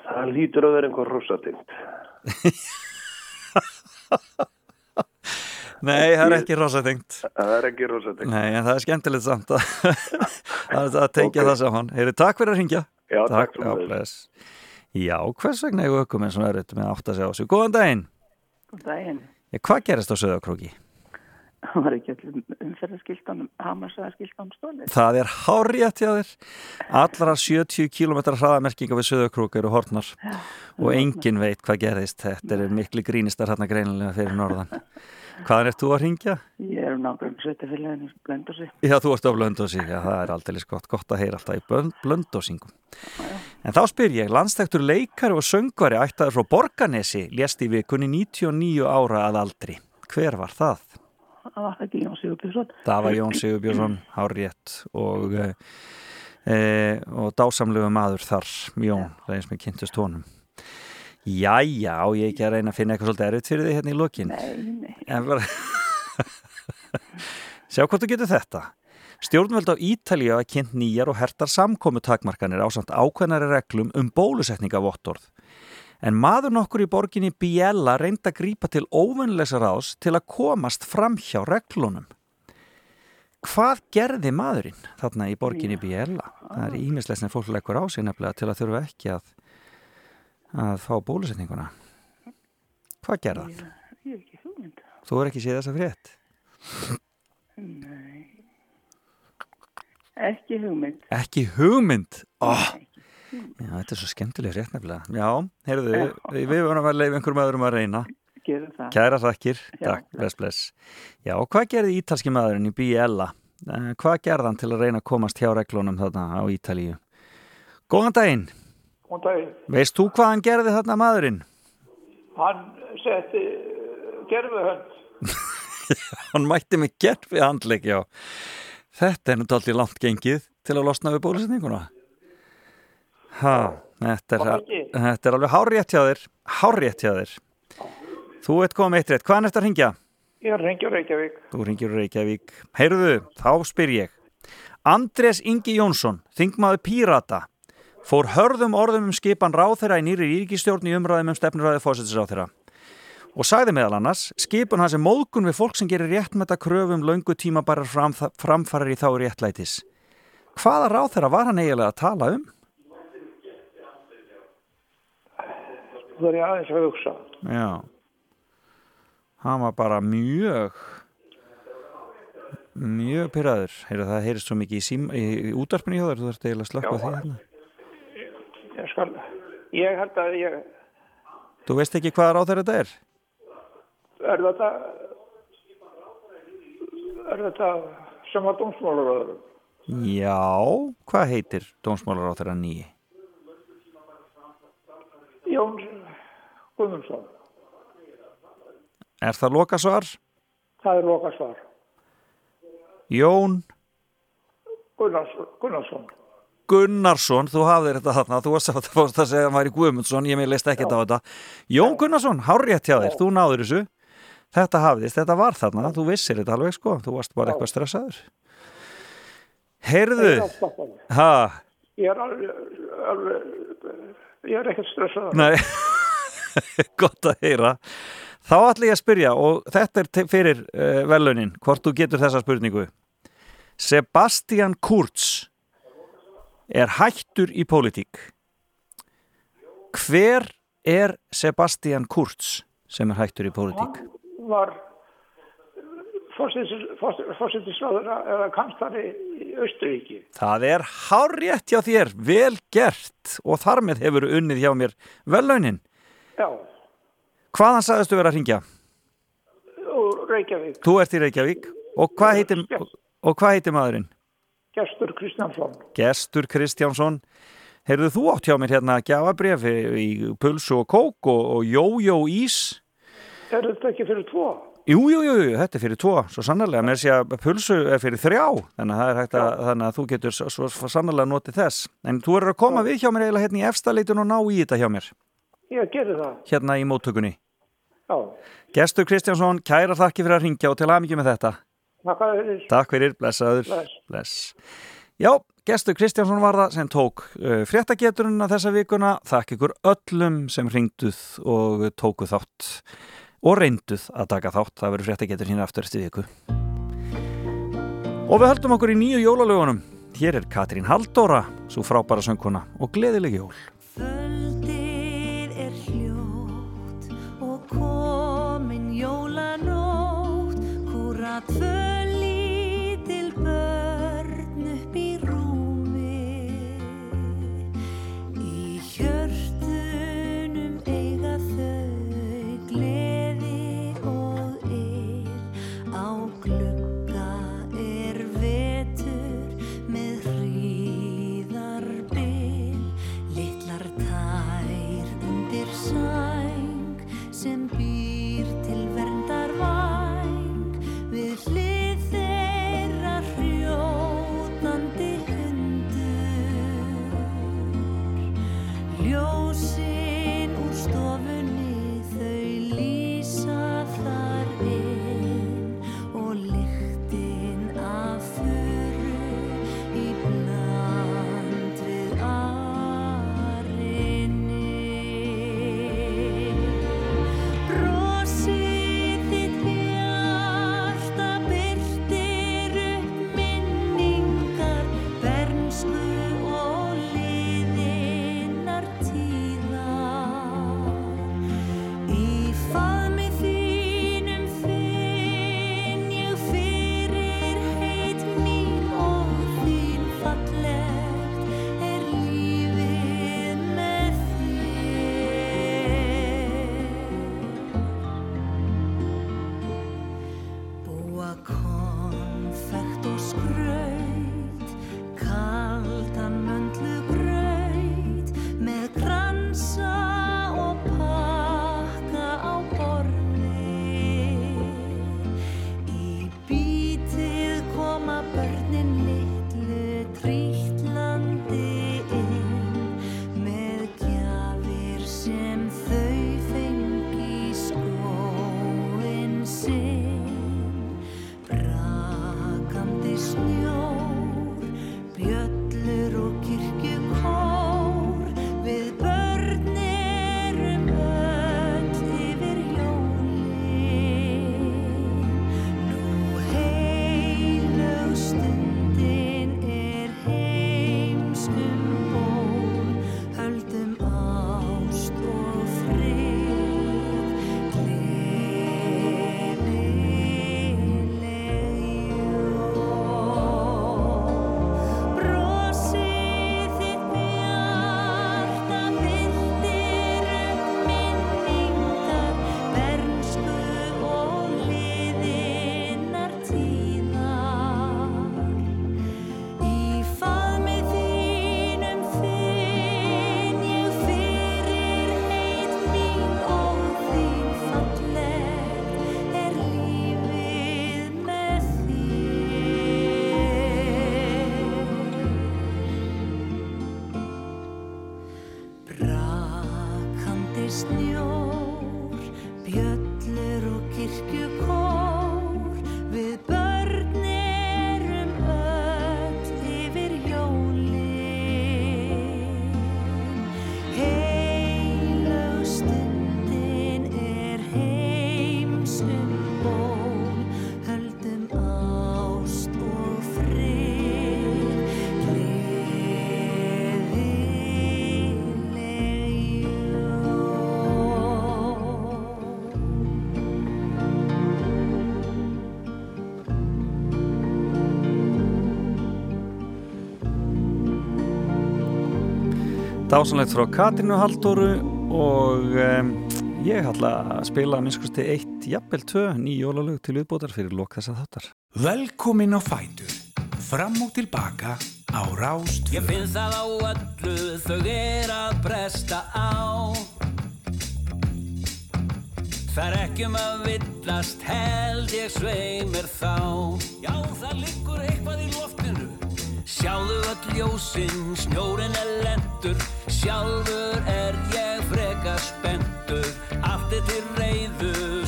Það lítur að vera einhver rosatingt. *laughs* Nei, það er ekki rosatengt. Það er ekki rosatingt. Nei, en það er skemmtilegt samt að, *laughs* að, að tengja það saman. Heyri, takk fyrir að ringja. Já, takk já, sömuleiðis. bless. Já, hvers vegna er ökumenn svona erfitt með að átta sig á þessu? Góðan daginn. Góðan daginn. Já, hvað gerist á Söðakróki? Það var ekki öllum umferðarskiltanum, hamarsaðarskiltanum stólið. Það er hárétt hjá þér. Allra 70 km hraðamerkinga við Söðakrók eru hortnar og enginn veit hvað gerðist. Þetta er miklu grínistar hérna greinilega fyrir norðan. Hvaðan ert þú að ringja? Ég er um nákvæmlega sveitafélaginu Blöndósi. Já, þú ert á Blöndósi. Já, það er aldrei gott, gott að heyra alltaf í Blönd- Blöndósingum. En þá spyr ég, landstæktur leikari og söngvari ættaður frá Borganesi lést í vikunni 99 ára að aldri. Hver var það? Það var ekki Jón Sigurbjörnsson. Það var Jón Sigurbjörnsson, hárétt og, e, og dásamlegu maður þar, Jón, það er eins með kynntust honum. Jæja, á ég ekki að reyna að finna eitthvað svolítið erfitt fyrir því hérna í lokin. Nei, nei. En bara... *laughs* Sjá hvort þú getur þetta. Stjórnvöld á Ítalíu hafa kynnt nýjar og hertar samkomu takmarkanir á samt ákveðnari reglum um bólusetningavottorð. En maður nokkur í borginni Biella reynda að grípa til óvunleisa ráðs til að komast fram hjá reglunum. Hvað gerði maðurinn þarna í borginni Biella? Það er ímislegt sem fólk leggur á sig nefnilega til að þurfa ekki að, að fá bólusetninguna. Hvað gerði hann? Ég er ekki hugmynd. Þú er ekki séð þessa frétt? Nei. Ekki hugmynd. Ekki hugmynd? Oh. Já, þetta er svo skemmtileg frétt nefnilega. Já, heyrðu, við, við vorum að leiða einhverjum öðrum að reyna. Gerum það. Kæra þakkir. Já. Takk, bless, bless. Já, og hvað gerði ítalski maðurinn í Biella? Eh, Hvað gerði hann til að reyna að komast hjá reglunum þarna á Ítalíu? Góðan daginn. Góðan daginn. Veist þú hvað hann gerði þarna maðurinn? Hann setti gerfuhönd. *laughs* Hann mætti mig gerfi handleik, já. Þetta er dálítið langt gengið til að losna við bólusetninguna. Ha, þetta er, þetta er alveg hárétt hjá þér. Hárétt hjá þér. Þú ert komið eitt rétt. Hvaðan er þetta að ringja? Ég er reyngja Reykjavík. Þú ringir úr Reykjavík. Heyrðu, þá spyr ég. Andrés Ingi Jónsson, þingmaður Pírata, fór hörðum orðum um skipan ráþeira í nýri ríkistjórn í umræðum um stefnuræði fósættisráþeira. Og sagði meðal annars, skipun hans er móðgun við fólk sem gerir réttmæta kröfum löngu tímabarar fram, framfarir í þá réttlætis. Hvaða ráþeira var hann eiginlega að tala um? Það er aðeins að hugsa. Já. Hann var bara mjög mjög pyrraður. Heyrðu, það heyrist svo mikið í, sím, í, útarpinu hjá þér, þú þarfst eiginlega að slökka því hérna. Ég skal, ég held að ég, Þú veist ekki hvað ráþeira þetta er? Er þetta, er þetta sem að dómsmálaröður? Já, hvað heitir dómsmálar á þeirra nýji? Jón Guðmundsson. Er það lokasvar? Það er loka svar. Jón Gunnarsson. Gunnarsson. Gunnarsson, þú hafðir þetta þarna, þú varst að, að segja að hann væri Guðmundsson, ég með leist ekkert á þetta. Jón Gunnarsson, hárétt hjá þér, þú náður þessu. Þetta hafðist, þetta var þarna, þú vissir þetta alveg sko, þú varst bara eitthvað stressaður. Heyrðu, ha, Ég er alveg, alveg, ég er ekkert stressaður. nei, *laughs* gott að heyra. Þá ætla ég að spyrja og þetta er fyrir uh, velunin, hvort þú getur þessa spurningu. Sebastian Kurz er hættur í pólitík. Hver er Sebastian Kurz sem er hættur í pólitík? Var fórsetisráður eða kanslari í Östuríki. Það er hárrétt hjá þér, vel gert og þar með hefur unnið hjá mér velunin. Já, Hvaðan sagðistu vera að ringja? Reykjavík, Þú ert í Reykjavík og hvað heitir, og hvað heitir maðurinn? Gestur Kristjánsson. Gestur Kristjánsson Heyrðu þú átt hjá mér hérna gjafabref í, í pulsu og kók og, jójó ís Er þetta ekki fyrir tvo? Jú, jú, jú, jú, þetta er fyrir tvo svo sannarlega, með sé að pulsu er fyrir þrjá þannig að, er að, þannig að þú getur svo, sannarlega notið þess en þú eru að koma við hjá mér eiginlega hérna í efstaleitun og ná í þetta hjá mér Ég gerði það. hérna í móttökunni Já, Gestur Kristjánsson, kæra þakki fyrir að ringja og til aðmyggjum með þetta þakka fyrir. Takk fyrir, blessaður Bless. Bless. Já, gestur Kristjánsson var það sem tók uh, fréttageturinn að þessa vikuna. Þakk ykkur öllum sem ringduð og tóku þátt og reynduð að taka þátt. Það verður fréttagetur hérna aftur eftir viku. Og við höldum okkur í nýju jólalögunum. Hér er Katrín Halldóra, svo frábæra söngkona og gleðileg jól. Kvöldið er hljótt og komin jólanótt Húra tvö Dásanlegt frá Katrínu Halldóru og um, ég ætla að spila minnskusti eitt, jafnvel tvö, ný jólalög til viðbótar fyrir lok þess að þáttar. Velkomin á Fætur. Fram og tilbaka á Rást Ég finn það á öllu þau er að bresta á Það er ekki um að villast held ég sveimir þá Já, það liggur eitthvað í loftinu Sjáðu öll ljósinn, snjórin er lendur Sjálfur er ég freka spendur Allt er til reyðu,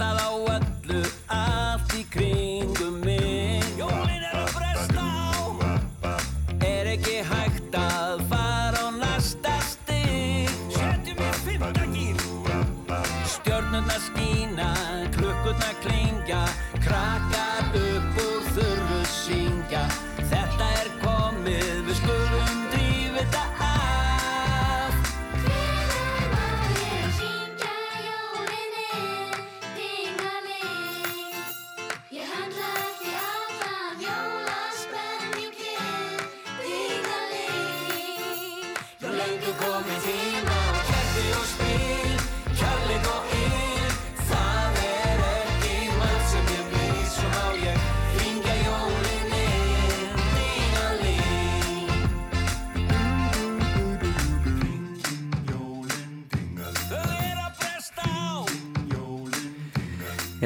Ég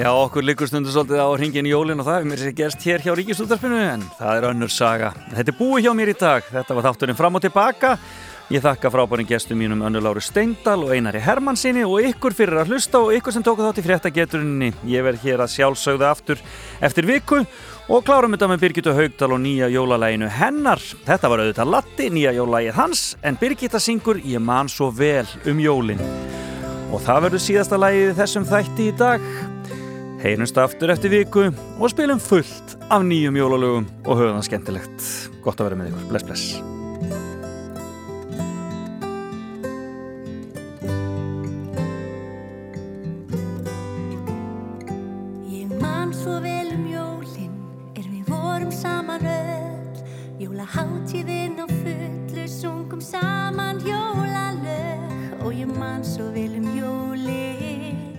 Já, okkur liggur stundu svolítið á hringin jólin og það er mér sér gerst hér hjá Ríkisútarpinu en það er önnur saga. Þetta er búið hjá mér í dag, þetta var þátturinn fram og tilbaka. Ég þakka frábærin gestum mínum Önnu Láru Steindal og Einari Hermannsinni og ykkur fyrir að hlusta og ykkur sem tóku þátt í fréttageturinni. Ég verð hér að sjálfsögða aftur eftir viku og klárum þetta með Birgitta Haugdal og nýja jólalæginu hennar. Þetta var auðvitað Latti, nýja jólalægið hans, en Birgitta syngur Ég man svo vel um jólin. Og það verður síðasta lægið í þessum þætti í dag. Heyrumst aftur eftir viku og spilum fullt af nýjum jólalögum og höfum það skemmtilegt. Gott að vera með ykkur. Bless, bless. Um Jólaháttíðin á fullu sungum saman jólalög og ég man svo vel um jólin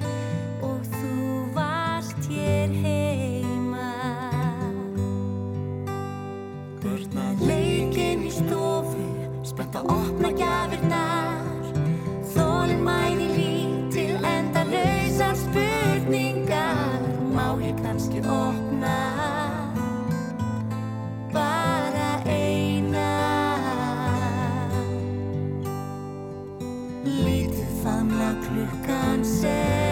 Lítið famla klukkan sex